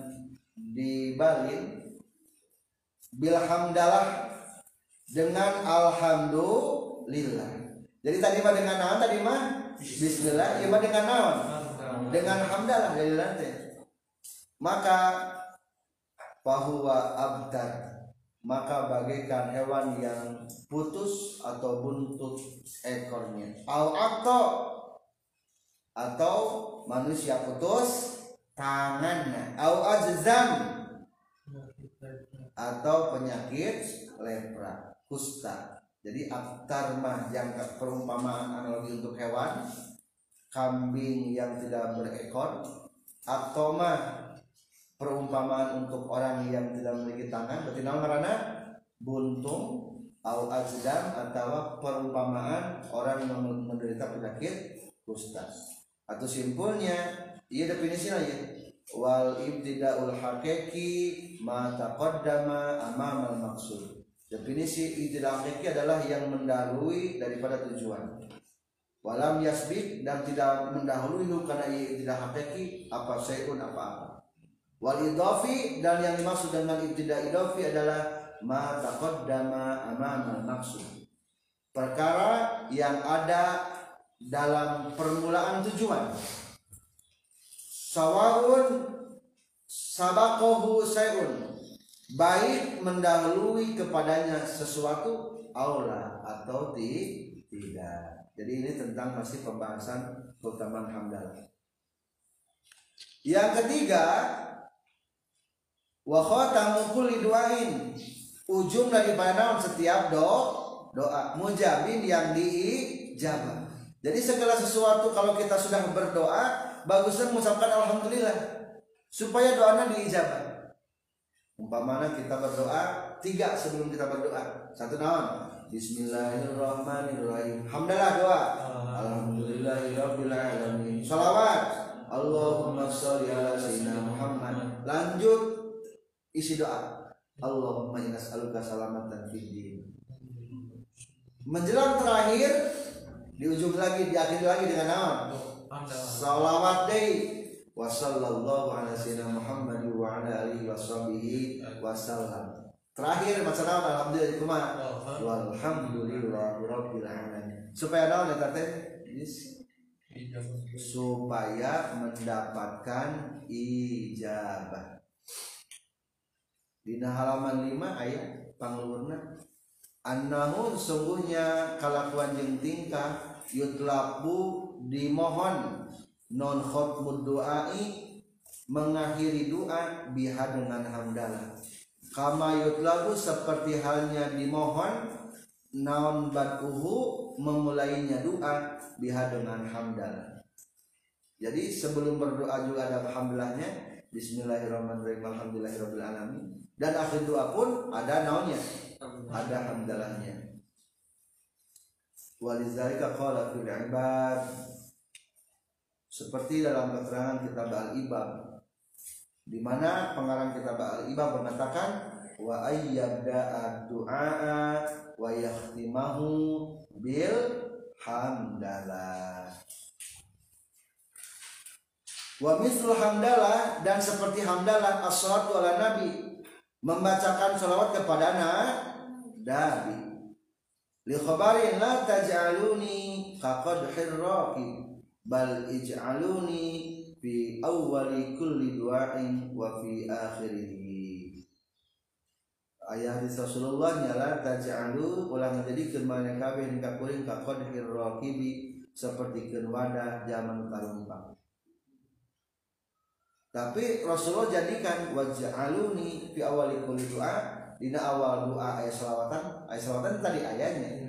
S1: dibalin bilhamdalah dengan alhamdulillah jadi tadi mah dengan naon tadi mah? Bismillah ya mah dengan naon? Dengan hamdalah dari lantai maka bahwa abdar maka bagaikan hewan yang putus atau buntut ekornya. Au atau atau manusia putus tangannya. Au ajzam atau penyakit lepra kusta jadi aktar mah yang perumpamaan analogi untuk hewan kambing yang tidak berekor atau mah perumpamaan untuk orang yang tidak memiliki tangan berarti karena buntung au ajdam atau perumpamaan orang yang menderita penyakit kusta atau simpulnya iya definisinya ya wal ibtidaul hakiki ma taqaddama amamal maksud definisi ibtida hakiki adalah yang mendahului daripada tujuan. Walam yasbik dan tidak mendahului karena ibtida hakiki apa sayun apa-apa. Wal idofi dan yang dimaksud dengan ibtida idofi adalah ma taqaddama amama maksud perkara yang ada dalam permulaan tujuan. Sawaun sabakohu sayun baik mendahului kepadanya sesuatu aula atau di, tidak. Jadi ini tentang masih pembahasan keutamaan hamdalah. Yang ketiga wa khatamu kulli duain. Ujung daripada setiap do doa. Mujabin yang diijabah. Jadi segala sesuatu kalau kita sudah berdoa bagusnya mengucapkan alhamdulillah. Supaya doanya diijabah umpamanya kita berdoa tiga sebelum kita berdoa. Satu naon? Bismillahirrahmanirrahim. Hamdalah doa. Alhamdulillahirrahmanirrahim Salawat Allahumma sholli ala sayyidina Muhammad. Lanjut isi doa. Allahumma inna nas'aluka salamatan fid din. Menjelang terakhir di ujung lagi di akhir lagi dengan nama salawat dei wa sallallahu ala sayyidina Muhammad wa ala alihi washabihi wasallam. Terakhir masalah alhamdulillah kumaha? Walhamdulillahi rabbil alamin. Supaya naon eta teh? supaya mendapatkan ijabah di halaman 5 ayat panglurna annahu sungguhnya kalakuan jeung tingkah yutlabu dimohon non khutbud doai mengakhiri doa biha dengan hamdalah. Kama yutlabu seperti halnya dimohon naon baduhu memulainya doa biha dengan hamdalah. Jadi sebelum berdoa juga ada alhamdulillahnya Bismillahirrahmanirrahim Alhamdulillahirabbil dan akhir doa pun ada naonnya? Ada hamdalahnya walizalika qala fil ibad seperti dalam keterangan kitab al-ibab di mana pengarang kitab al-ibab mengatakan wa ayyabda du'a wa yakhtimahu bil hamdalah wa mislu hamdalah dan seperti hamdalah as-salatu ala nabi membacakan salawat kepada nabi. Li khabarin la taj'aluni kaqadhir raqib bal ij'aluni fi awwali kulli du'ain wa fi akhirih ayah Rasulullah nyala taj'alu. Ulah menjadi mana kabeh ning kakuring kaqadhir raqibi seperti wadah zaman tarumpang tapi Rasulullah jadikan waj'aluni fi awali kulli doa dina awal doa ayat selawatan ayat selawatan tadi ayatnya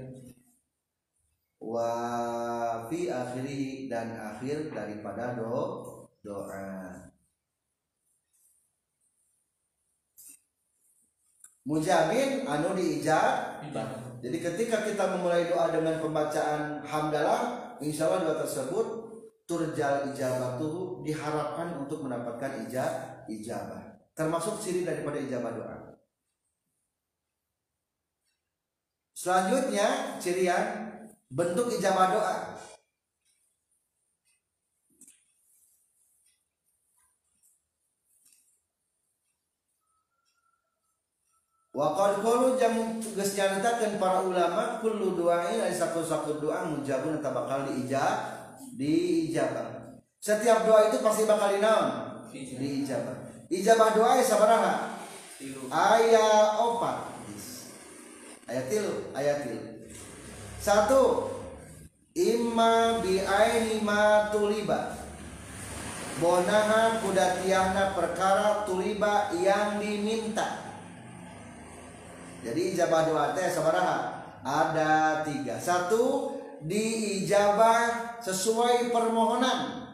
S1: wa fi akhiri dan akhir daripada do doa. Mujamin anu diijab. Jadi ketika kita memulai doa dengan pembacaan hamdalah insya Allah doa tersebut turjal ijabah tuh diharapkan untuk mendapatkan ijab ijabah. Termasuk ciri daripada ijabah doa. Selanjutnya cirian bentuk ijabah doa. Wakal kalu jam geus para ulama kullu doain ada satu-satu doa mujabun atau bakal diijab diijabah. Setiap doa itu pasti bakal dinaon? Diijabah. Ijabah doa sabaraha? Ayat opat. Ayat tilu ayat tilu satu. Imma bi aini ma tuliba. Bonaha kudatiahna perkara tuliba yang diminta. Jadi ijabah doa teh sabaraha? Ada tiga. Satu diijabah sesuai permohonan.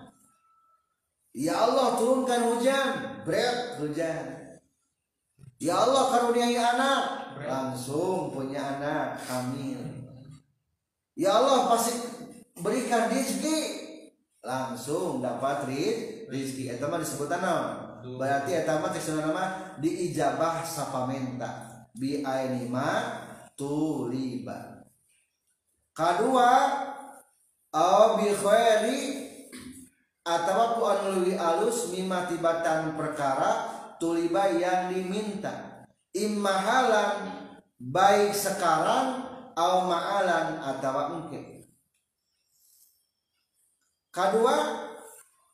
S1: Ya Allah turunkan hujan, berat hujan. Ya Allah karuniai anak, langsung punya anak hamil. Ya Allah pasti berikan rezeki, langsung dapat rezeki. Eta mah disebut nama. Berarti eta mah nama diijabah sapamenta bi ainima tuliba. Kedua au bi khairi atau ku anu alus mimma tibatan perkara tuliba yang diminta. Immahalan baik sekarang au ma'alan atau mungkin. Kedua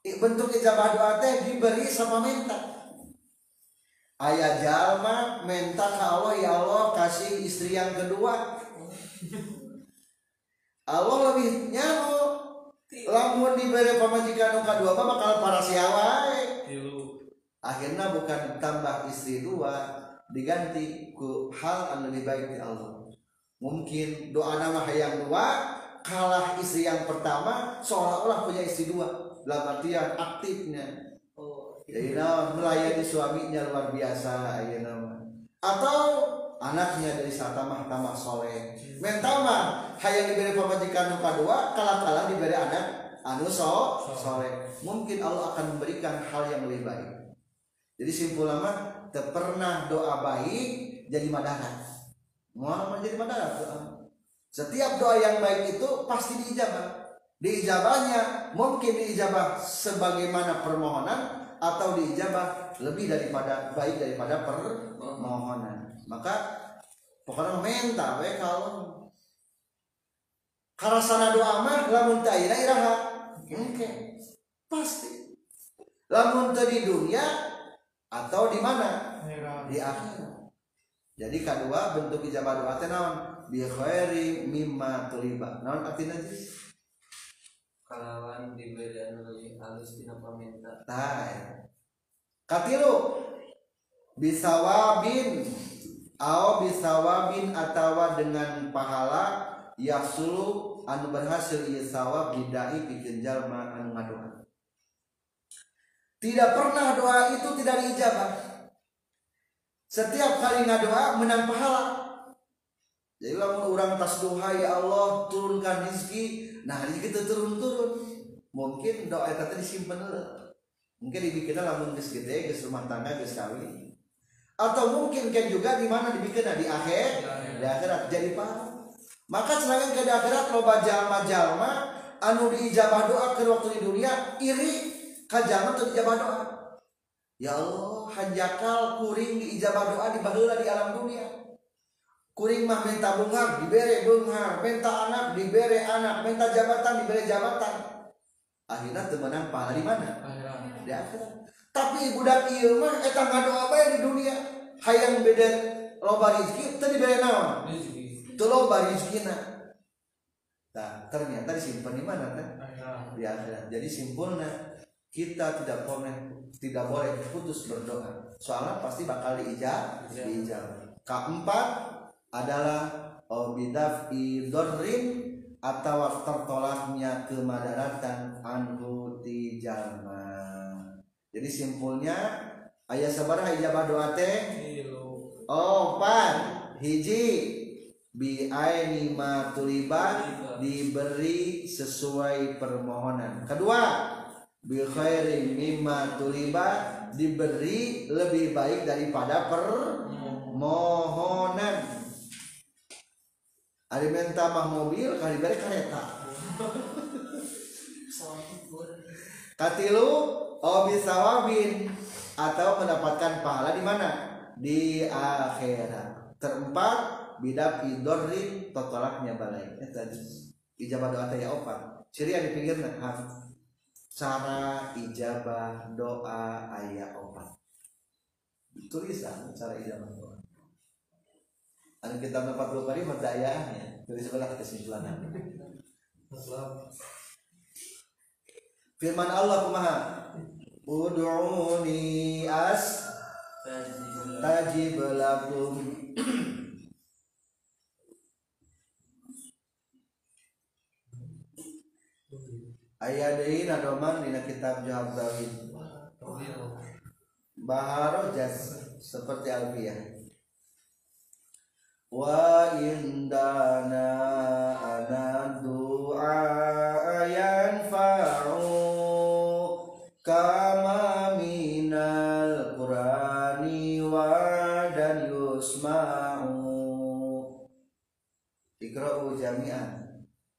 S1: bentuk ijabah doa teh diberi sama minta ayah jalma minta ke Allah ya Allah kasih istri yang kedua. Allah lebih nyamu lamun diberi pamajikan nuka dua apa bakal para siawai akhirnya bukan tambah istri dua diganti ku hal yang lebih baik di Allah mungkin doa nama yang dua kalah istri yang pertama seolah-olah punya istri dua. Dalam artian aktifnya. Jadi nama melayani suaminya luar biasa ya nama atau anaknya dari satamah tamah soleh. Mental mah hayang diberi pemajikan nuka dua kalah kalah diberi anak anu so soleh. mungkin Allah akan memberikan hal yang lebih baik. Jadi simpul lama pernah doa baik jadi madarat mau menjadi madarat doa setiap doa yang baik itu pasti diijabah. Diijabahnya mungkin diijabah sebagaimana permohonan atau diijabah lebih daripada baik daripada permohonan. Maka pokoknya minta we kalau karasana doa mah lamun ta ira iraha? Oke pasti. Lamun teu di dunia atau di mana? Di akhirat jadi kedua bentuk ijabah doa teh naon? Bi khairi mimma tuliba naon artinya sih
S2: kalawan diberi anu halus dina paminta.
S1: Nah, katilu. Bisawabin. Au bisawabin atawa dengan pahala yasulu anu berhasil ieu sawab didai pikeun jalma anu ngadoa. Tidak pernah doa itu tidak diijabah. Setiap kali ngadoa menang pahala. Jadi lamun orang tas doa ya Allah turunkan rezeki, nah rezeki itu turun-turun. Mungkin doa eta teh disimpen dulu. Mungkin dibikinna lamun geus gede, geus rumah tangga, geus kawin. Atau mungkin kan juga di mana dibikinna di akhir, di akhirat jadi pahala. Maka serangan ke akhirat loba jalma-jalma anu diijabah doa ke waktu di dunia iri ka jalma teu diijabah doa. Ya Allah, hanjakal kuring diijabah doa di baheula di alam dunia. Kuring mah minta bunga dibere bunga minta anak dibere anak minta jabatan dibere jabatan. Akhirnya temenan pahala di mana? Di akhirat. Tapi budak ieu mah eta ngadoa bae di dunia. Hayang beda loba rezeki teu dibere naon? Teu loba rezekina Nah, ternyata disimpan di mana kan? Di akhirat. Jadi simpulnya kita tidak boleh tidak boleh putus berdoa. Soalnya pasti bakal diijab, diijab. Keempat, adalah bidaf idorrin atau tertolaknya kemadaratan anhu ti jalma. Jadi simpulnya ayat sabaraha ijabah doa teh? Oh, pan hiji bi aini ma diberi sesuai permohonan. Kedua, bi khairi mimma tuliba diberi lebih baik daripada permohonan. Ari minta mah mobil kali bari kereta. Katilu obi sawabin atau mendapatkan pahala di mana? Di akhirat. Terempat bidak idorrin totolaknya balai. Tadi ijabah doa ya opat. Ciri di pinggirna ha. Cara ijabah doa ayat opat. Tulisan cara ijabah doa. Anu kita dapat dua kali merdayaannya dari sebelah kesimpulan. Firman Allah kumaha? Ud'uni as tajib lakum. Ayat ini nadoman dina kitab Jawab Dawid. Baharo jas seperti Alfiyah. Wa indana ana du'a yanfa'u kama minal qurani wa dan yusma'u Ikra'u jami'an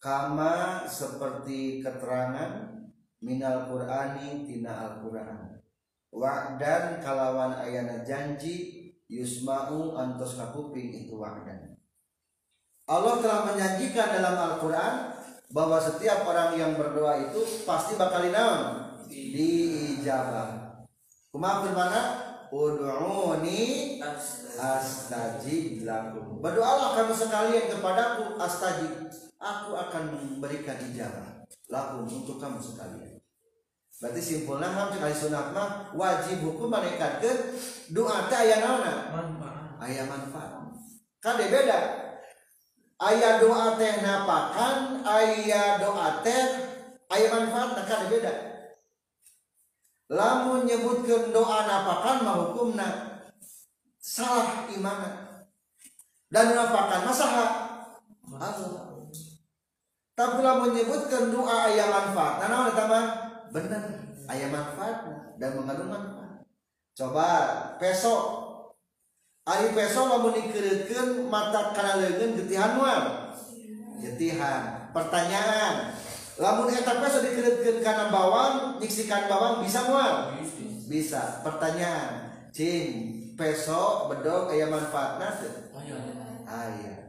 S1: kama seperti keterangan minal qur'ani tina al-qur'an wa'dan kalawan ayana janji yusma'u antos kapuping itu wa'dan Allah telah menjanjikan dalam Al-Quran bahwa setiap orang yang berdoa itu pasti bakal dinaon diijabah. Kumaha firmana? Ud'uni astajib lakum. Berdoalah kamu sekalian kepadaku astajib. Aku akan memberikan ijabah lakum untuk kamu sekalian. Berarti simpulnya ham sekali sunat mah wajib hukum mereka ke doa teh aya naona?
S2: Manfaat.
S1: Aya manfaat. Kade beda. Aya doa teh napakan, aya doa teh aya manfaat kade beda. Lamun nyebutkeun doa napakan mah hukumna salah imana. Dan napakan masaha Allah. Tapi lamun nyebutkeun doa aya manfaat, nah naon eta mah? Bener, aya manfaat dan mengandung manfaat. Coba peso Ari peso lamun dikeureukeun mata kana leungeun getihan moal. Getihan. Pertanyaan. Lamun eta peso dikeureukeun kana bawang, nyiksikan bawang bisa moal? Bisa. Pertanyaan. Cing, peso bedog aya manfaatna teu? Aya.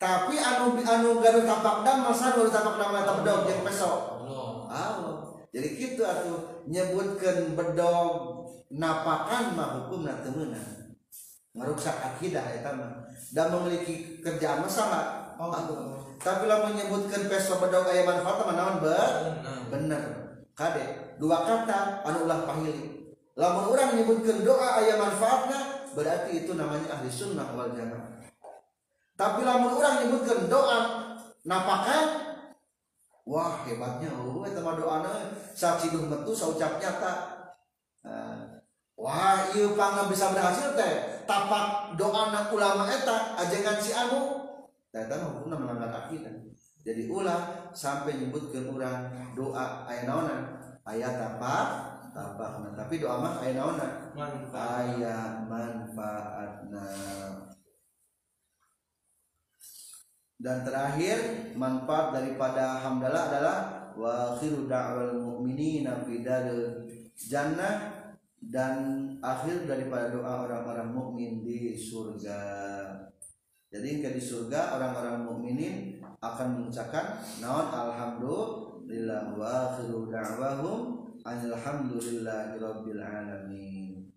S1: Tapi anu anu gaduh tapak dam masa gaduh tapak dam eta bedog jeung peso. Allah. Jadi gitu atuh nyebutkeun bedog napakan mah hukumna teu meunang merusak akidah eta mah. Dan memiliki kerjaan sama. Oh, tapi lah menyebutkan peso bedog aya manfaat mah naon ber bener. Kade dua kata anu ulah pahili. Lamun orang menyebutkan doa aya manfaatnya berarti itu namanya ahli sunnah wal jamaah tapi lamun orang menyebutkan doa napakan wah hebatnya oh eta mah doana saciduh metu saucap nyata. Nah, wah ieu pangga bisa berhasil teh. Tapak doa anak ulama eta ajengan si anu. Eta hukumna melanggar akidah jadi ulah sampai nyebutkeun urang doa aya naonan aya tapak tapakna tapi doa mah aya naonan aya manfaatna dan terakhir manfaat daripada hamdalah adalah wa akhiru da'wal mu'minina fi jannah dan akhir daripada doa orang-orang mukmin di surga. Jadi ke di surga orang-orang mukminin akan mengucapkan naon alhamdulillah wa akhiru da'wahum alhamdulillahi rabbil alamin.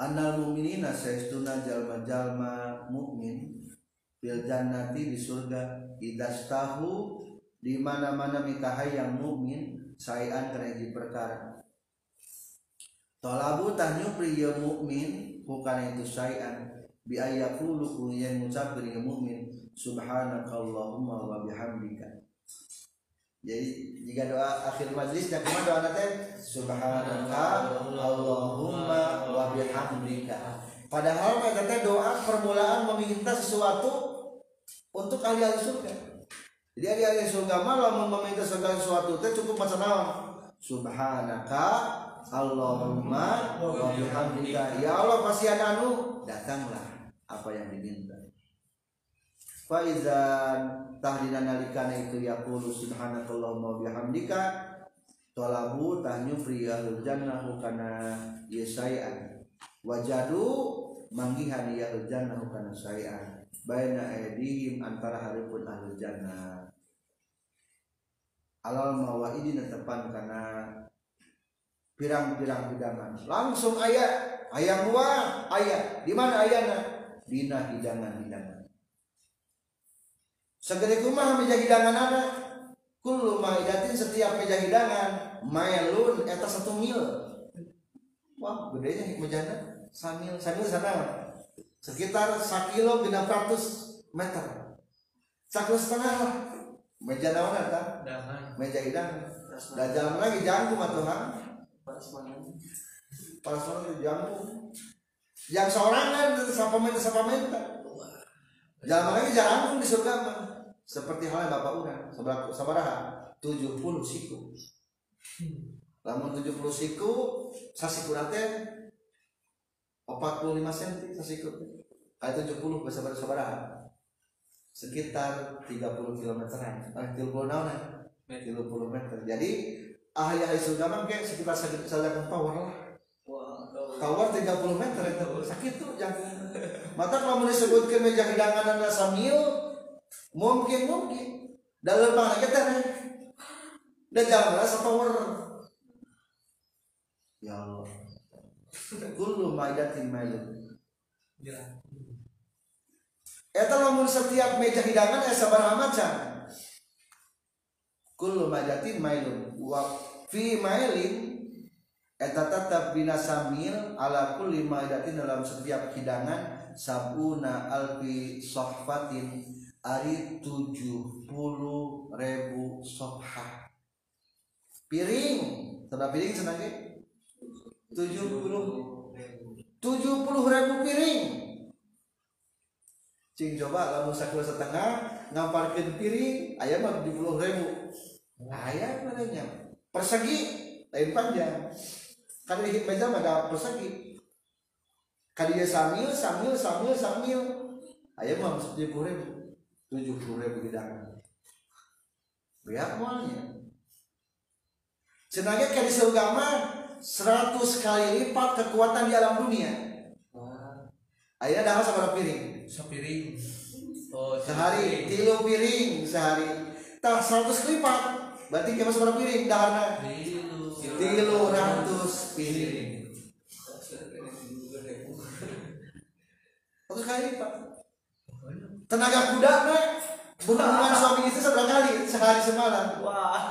S1: Annal mu'minina saestuna jalma-jalma mukmin fil jannati di surga idastahu di mana-mana mikahai yang mukmin sayan kerja perkara Talabu tah nyupri ya mukmin bukan itu syai'an bi ayaqulu yang ngucap ya mukmin subhanakallahumma wa bihamdika. Jadi jika doa akhir majlis dan ke mana doa nanti subhanaka allahumma wa bihamdika. Padahal kata doa permulaan meminta sesuatu untuk ahli-ahli surga. Jadi ahli-ahli surga malah meminta segala sesuatu itu cukup macam naon? Subhanaka Allahumma wa ya Allah ada anu datanglah apa yang diminta Faizan tahdina nalikana itu yaqulu subhanakallahumma wa bihamdika talabu tahnyufri ahlul jannah kana yasai'an wajadu manggihan ieu jannah kana syai'an baina aydihim antara haripun ahlul jannah. Alal mawaidi netepan kana pirang-pirang hidangan. Langsung ayat ayam buah ayat. Di mana ayana dina hidangan hidangan segede kumah meja hidangan anak kullu maidatin setiap meja hidangan. Mailun eta satu mil. Wah gedenya mejana samil samil sana. Sekitar sakilo genap ratus meter. Sakilo setengah lah. Meja naon eta meja hidangan dan jalan lagi jangkung atau Panas banget di jantung. Yang seorang kan siapa minta siapa minta. Jangan lagi jarang di surga mah. seperti halnya bapak orang sabaraha sabaraha 70 siku lamun 70 siku sasiku nate 45 cm sasiku. Kayak 70 bahasa bahasa sabaraha sekitar 30 km an eh 30 naon 30 meter. jadi ahli ahli mah kayak sekitar saja power lah. Kawar 30 meter itu. Sakit tuh jangan. Mata kalau disebutkan meja hidangan anda samil, mungkin mungkin. Dalam mana kita nih? Dan jangan merasa power. Ya Allah. Kullu maidatin mailun. Eta lamun setiap meja hidangan ya sabar macam. Kullu maidatin mailun wa fi mailin eta tetap bina samil ala kulli maidatin dalam setiap hidangan sabuna alfi sohfatin ari tujuh puluh ribu sohha piring sudah piring senangnya tujuh puluh ribu piring. Cing coba lamun sakura setengah ngamparkeun piring aya mah tujuh puluh ribu. Aya mananya persegi lain panjang. Kan di meja mah ada persegi. Kadieu samil samil samil samil. Aya mah tujuh puluh ribu. tujuh puluh ribu gedang beak moalnya cenanya kali seugama 100 kali lipat kekuatan di alam dunia. Wah. Akhirnya dahal piring.
S2: Sepiring. Oh,
S1: sehari tilu piring sehari. Tah 100 lipat. Berarti kita sabar piring dahana.
S2: Tilu
S1: ratus piring. Satu kali lipat. Tenaga kuda mah berhubungan suami istri seberapa kali sehari semalam.
S2: Wah.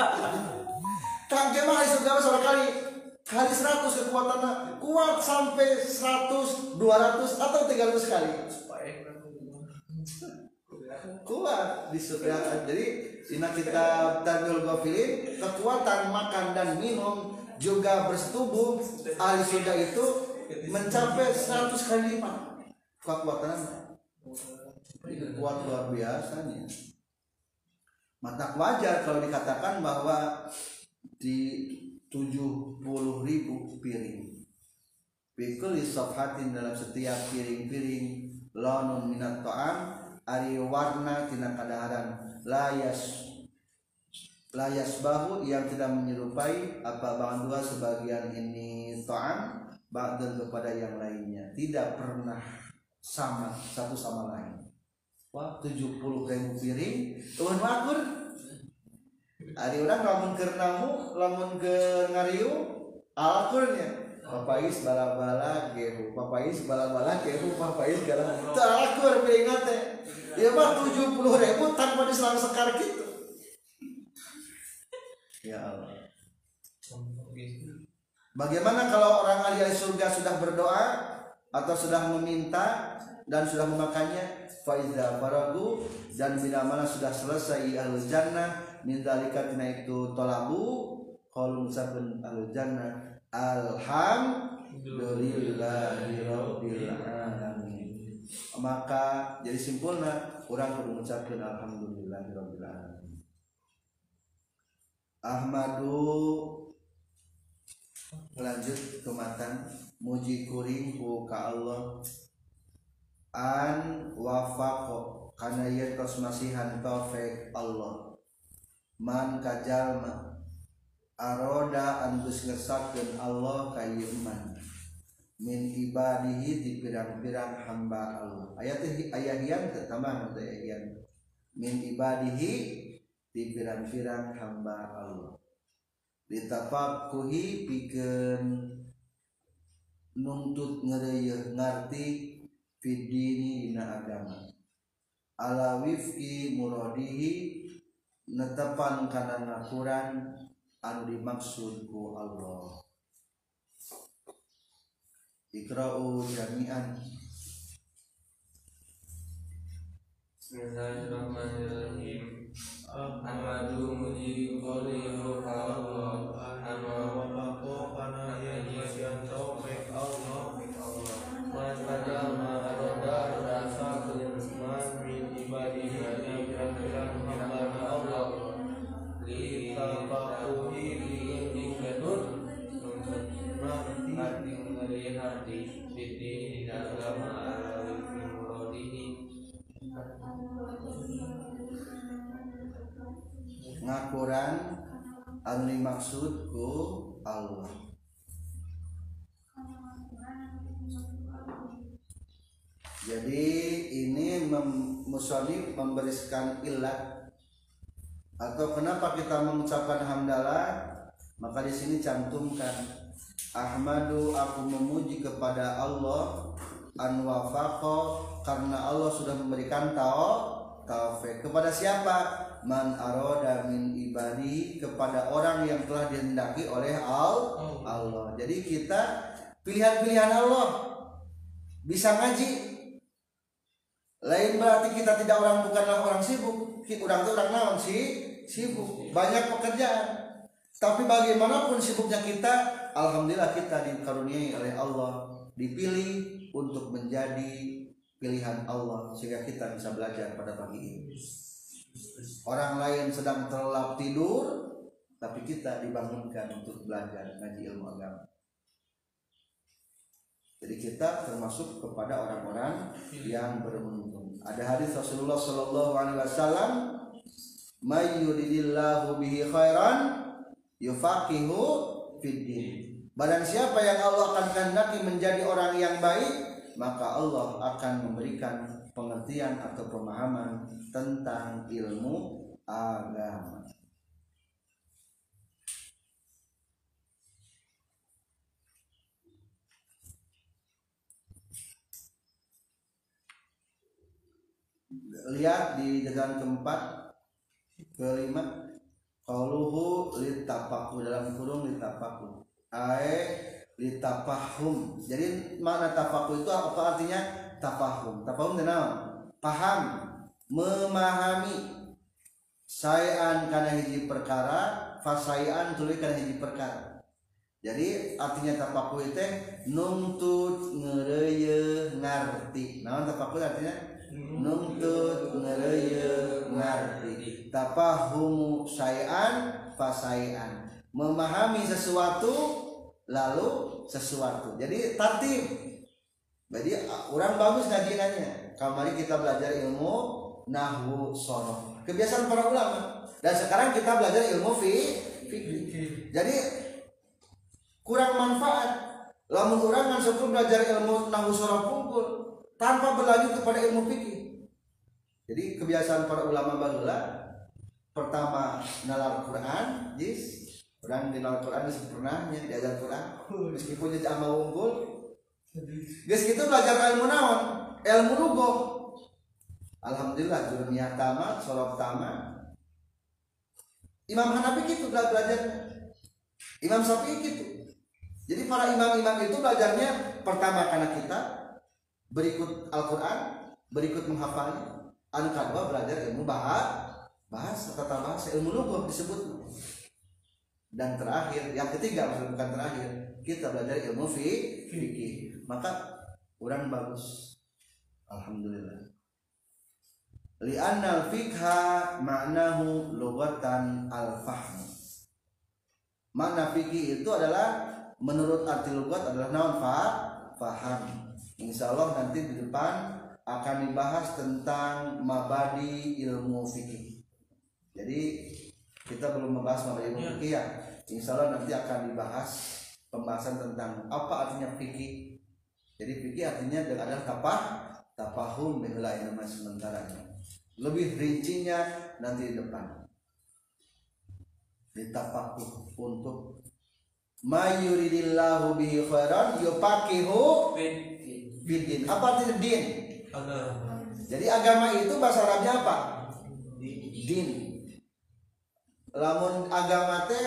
S1: Kang Kemal hari seberapa kali kali 100 kekuatannya kuat sampai 100 200 atau 300 kali. Kuat di surga. Jadi Sina kita Tanjul Gofilin kekuatan makan dan minum juga bersetubuh. Ahli surga itu mencapai 100 kali lipat. Kekuatannya kuat luar biasanya. Mata wajar kalau dikatakan bahwa di 70 ribu piring. Pikul isofhatin dalam setiap piring-piring Lonun minat to'am Ari warna tina kadaharan. Layas Layas bahu yang tidak menyerupai Apa bang dua sebagian ini to'am Ba'dan kepada yang lainnya. Tidak pernah sama Satu sama lain. Wah 70 ribu piring. Tuhan wakur Ari orang lamun ke namu, lamun ke ngariu, alakurnya. Papais bala-bala gehu, papais bala-bala gehu, papais galang. Itu alakur piringan teh. Ya mah tujuh puluh ribu tanpa diselang sekar gitu. Ya Allah. Bagaimana kalau orang ahli surga sudah berdoa atau sudah meminta dan sudah memakannya? Faiza faragu dan bila mana sudah selesai ahli jannah min dalika tina itu tolabu qalu musabun ahli jannah alhamdulillahi rabbil alamin. Maka jadi simpulna orang kudu ngucapkeun alhamdulillahi rabbil alamin. Ahmadu lanjut ke matan muji kuring ku ka Allah. An wafaqo kana ieu tos masihan taufik Allah man kajalma aroda angus ngesakkeun Allah ka iman min ibadihi di pirang-pirang hamba Allah. Ayat ayat yang pertama ayat min ibadihi di pirang-pirang hamba Allah. Ditafakuhi pikeun nuntut ngereyeh ngarti fidini dina agama. Ala wifki muradihi netepan kana ngakuran anu dimaksud ku Allah Ikra'u jami'an
S2: Bismillahirrahmanirrahim. Ahmadu muji qalihu Allah. Amma kana yajian taufik Allah.
S1: Ngakuran anu dimaksud ku Allah. Jadi ini mem, musonif memberikan ilat. Atau kenapa kita mengucapkan hamdalah? Maka di sini cantumkan. Ahmadu aku memuji kepada Allah an wafaqo karena Allah sudah memberikan tau taufik kepada siapa man aroda min ibadi kepada orang yang telah dihendaki oleh al Allah. Jadi kita pilihan-pilihan Allah. Bisa ngaji. Lain berarti kita tidak orang bukanlah orang sibuk. Orang itu orang naon sih? Sibuk. Banyak pekerjaan. Tapi bagaimanapun sibuknya kita alhamdulillah kita dikaruniai oleh Allah. Dipilih untuk menjadi pilihan Allah sehingga kita bisa belajar pada pagi ini orang lain sedang terlelap tidur tapi kita dibangunkan untuk belajar ngaji ilmu agama jadi kita termasuk kepada orang-orang yang beruntung. Ada hadis Rasulullah Shallallahu Alaihi Wasallam, "Mayyuridillahu bihi khairan yufaqihu fiddin." Barang siapa yang Allah akan kehendaki menjadi orang yang baik, maka Allah akan memberikan pengertian atau pemahaman tentang ilmu agama. lihat di jalan keempat kelima qauluhu litapaku dalam kurung litapaku ae litapahum jadi mana tapaku itu apa artinya tapahum tapahum kenal paham. Memahami. Sayan karena hiji perkara fasayan tulis karena hiji perkara. Jadi artinya tapaku itu nuntut ngereye ngarti. Nah tapaku artinya? Nuntut ngereye ngarti. Tapahumu sayan fasayan memahami sesuatu lalu sesuatu. Jadi tertib jadi orang bagus ngajiannya kemarin kita belajar ilmu nahwu sorof. Kebiasaan para ulama. Dan sekarang kita belajar ilmu fi fikih jadi kurang manfaat. Lamun orang kan sebelum belajar ilmu nahwu sorof pungkul tanpa berlanjut kepada ilmu fikih jadi kebiasaan para ulama barulah pertama nalar Quran jis. Orang kenal Quran sempurnanya diajar Quran. Meskipun jadi amal unggul Guys gitu belajar ilmu naon? Ilmu lugo. Alhamdulillah dunia tamat sholat tamat Imam Hanafi gitu belajar. Imam Syafi'i gitu jadi para imam-imam itu belajarnya pertama karena kita berikut Al-Quran berikut menghafalnya anu kedua belajar ilmu bahasa bahasa tata bahasa ilmu lugo disebut. Dan terakhir yang ketiga bukan terakhir kita belajar ilmu fikih maka orang bagus. Alhamdulillah. Li'anna al-fiqha ma'nahu lughatan al-fahm makna fikih itu adalah menurut arti lugat adalah naon? Fa faham. Insya Allah nanti di depan akan dibahas tentang mabadi ilmu fikih jadi kita belum membahas mabadi ilmu fikih ya. Insya Allah nanti akan dibahas pembahasan tentang apa artinya fikih jadi fikih artinya adalah tapah tapahum dengan nama sementara lebih rincinya nanti di depan. Ditapakuh untuk mayuridillahu bihi khairan yupakihu bidin apa artinya din? Jadi agama itu bahasa Arabnya apa? Din. Lamun agama teh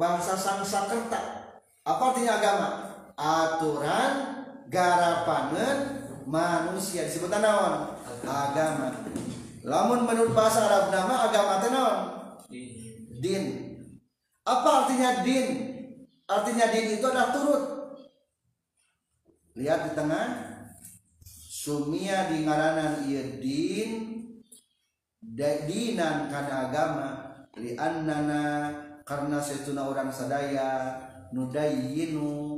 S1: bahasa Sanskerta apa artinya agama? Aturan garapanen manusia. Disebut naon? Agama. Lamun menurut bahasa Arab nama agama teh naon? Din. Apa artinya din? Artinya din itu adalah turut. Lihat di tengah. Sumia di ngaranan ieu din dinan kana agama. Li annana karena setuna orang sadaya nudayyinu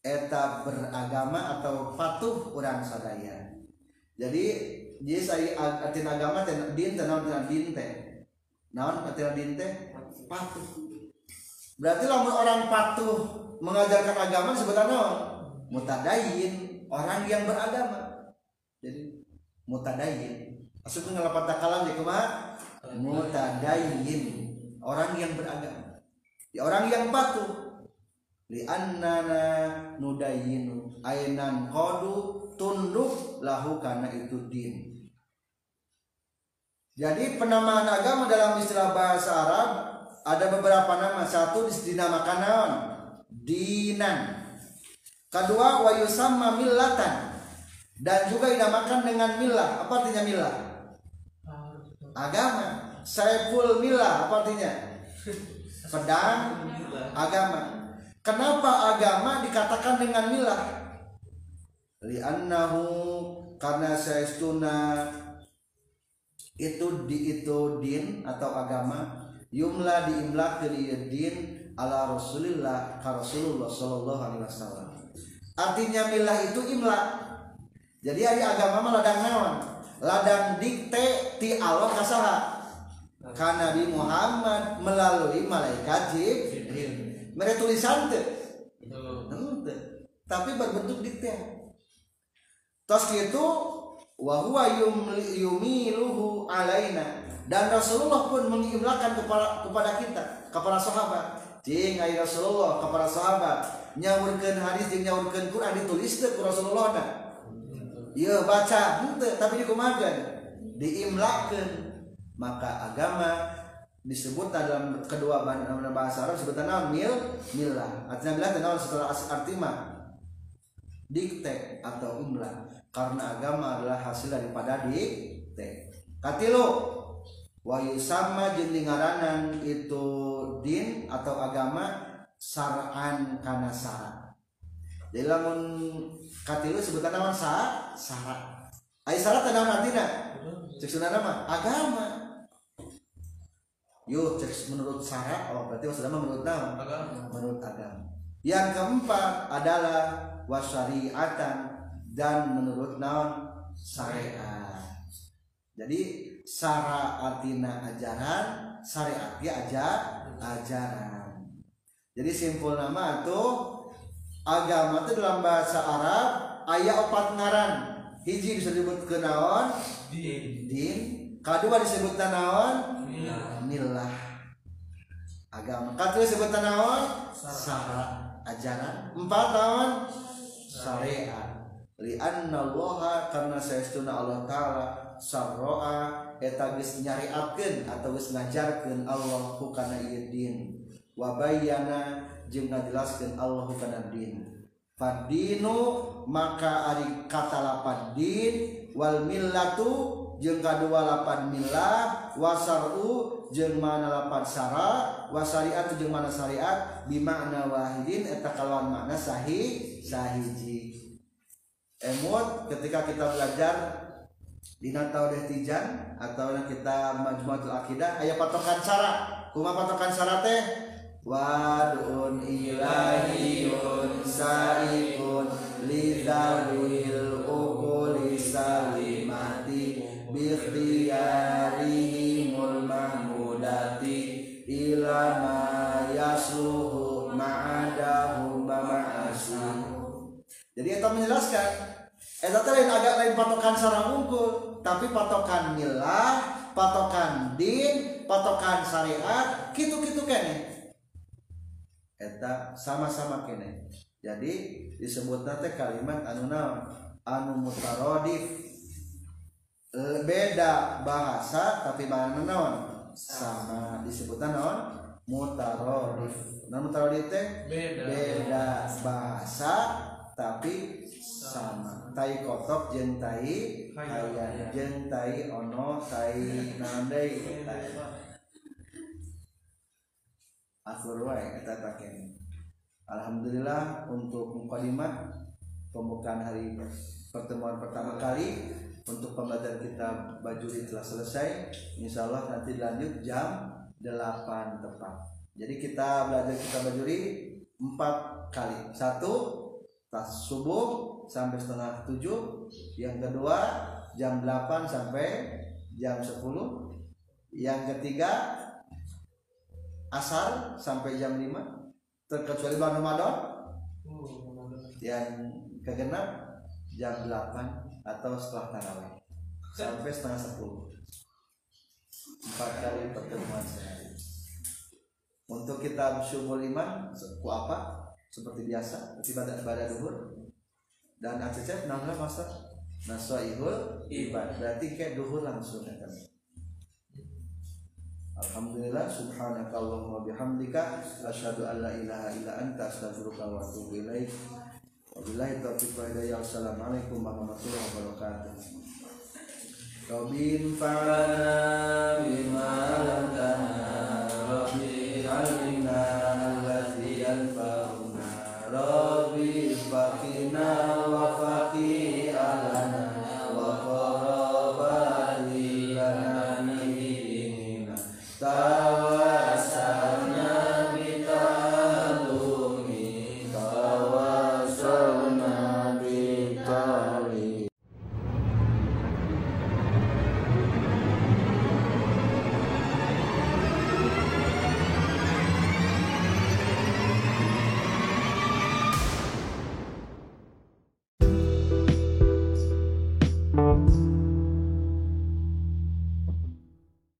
S1: eta beragama atau patuh orang sadaya. Jadi jadi saya arti agama ten din tenawan tenan din teh. Naon arti din teh? Patuh. Berarti lamun orang patuh mengajarkan agama sebenarnya mutadayin orang yang beragama. Jadi mutadayin. Maksudnya ngelapat takalam ya kumaha? Mutadayin. Orang yang beragama. Ya orang yang patuh li annana nudayinu ainan kodu tunduk lahu karena itu din. Jadi penamaan agama dalam istilah bahasa Arab ada beberapa nama. Satu dinamakan naon dinan. Kedua wa yusamma millatan. Dan juga dinamakan dengan milah apa artinya milah agama. Saiful milah apa artinya? Pedang. Agama Kenapa agama dikatakan dengan milah? Li'annahu karena saestuna itu di itu din atau agama yumla diimlak dari din ala Rasulillah ka Rasulullah sallallahu alaihi wasallam. Artinya milah itu imla. Jadi hari agama mah ladang naon? Ladang dikte ti Allah kasaha. Ka Nabi Muhammad melalui malaikat Jibril mereka tulisan tuh tapi berbentuk detail tos gitu wahwa yumiluhu alaina. Dan Rasulullah pun mengimlakan kepada kepada kita kepada sahabat. Jing ay Rasulullah kepada sahabat. Nyawurkeun hadis jeung nyawurkeun Quran ditulis teh ku Rasulullah na Iya baca henteu tapi dikumahakeun diimlakeun maka agama disebut dalam kedua bahasa Arab sebutan mil milah artinya milah tenang setelah artima. Dikte atau imla karena agama adalah hasil daripada dikte katilu wa yusama jendingaranan itu din atau agama saran kana syarat jadi lamun katilu sebutan nama sa syarat ai syarat tenang artinya? Cek nama agama yuk cek menurut syarat oh berarti maksudnya menurut nama menurut agama yang keempat adalah wasyariatan dan menurut naon syariat. Jadi sara artina ajaran syariat aja ajaran. Jadi simpul nama itu agama itu dalam bahasa Arab ayat opat ngaran. Hiji disebut kenaon din. Din. Kedua disebut naon milah agama. Kata sebut naon? Sahara ajaran empat tahun syariat. Lianna allaha karena saestuna Allah taala sarroa eta geus nyariatkeun atau geus ngajarkeun Allah ku kana ieu din. Wa bayyana jeung ngajelaskeun Allah ku kana din. Fadinu maka ari kata lapan din wal millatu jeung kadua lapan milah wasaru jeung mana lapan syara wasariat jeung mana syariat bimakna wahidin eta kalawan makna sahih sahiji. Emot ketika kita belajar di tauhid tijan atau kita majmuatul akidah aya patokan cara kuma patokan syarat teh? Wadun ilahiyun saikun lidawil ukuli salimati bikhtiyarihimul mahmudati ilama yasluhu ma'adahum jadi itu menjelaskan itu lain agak lain patokan sarang unggul tapi patokan milah patokan din patokan syariat gitu-gitu kene. Eta sama-sama kene. Jadi disebut nanti kalimat anu naon? Anu mutarodif beda bahasa tapi mana naon sama disebutkan naon mutarodif nah mutarodif teh
S2: beda.
S1: beda bahasa tapi sama. Tai kotok jeng tai hayang jeng tai ono tai nandai. Wae eta pakai Alhamdulillah untuk mukadimah pembukaan hari pertemuan pertama kali untuk pembelajaran kita bajuri telah selesai. Insya Allah nanti lanjut jam 8 tepat. Jadi kita belajar kita bajuri empat kali. Satu tas subuh sampai setengah tujuh. Yang kedua jam 8 sampai jam 10 yang ketiga asar sampai jam 5 terkecuali bulan Ramadan. Yang kegenap jam 8 atau setelah tarawih. Sampai setengah sepuluh. Empat kali pertemuan sehari. Untuk kita syubul iman ku apa? Seperti biasa ibadah ibadah duhur. Dan ACC nama masa nasoihul ibad berarti kayak duhur langsung ya kan? Alhamdulillah subhanaka Allahumma bihamdika asyhadu an la ilaha illa anta astaghfiruka wa atubu ilaik Wabillahi taufiq wa hidayah. Wassalamualaikum warahmatullahi wabarakatuh. Robin fa'ana bima lamtana Rabbi alina alladhi yanfa'una Rabbi faqina wa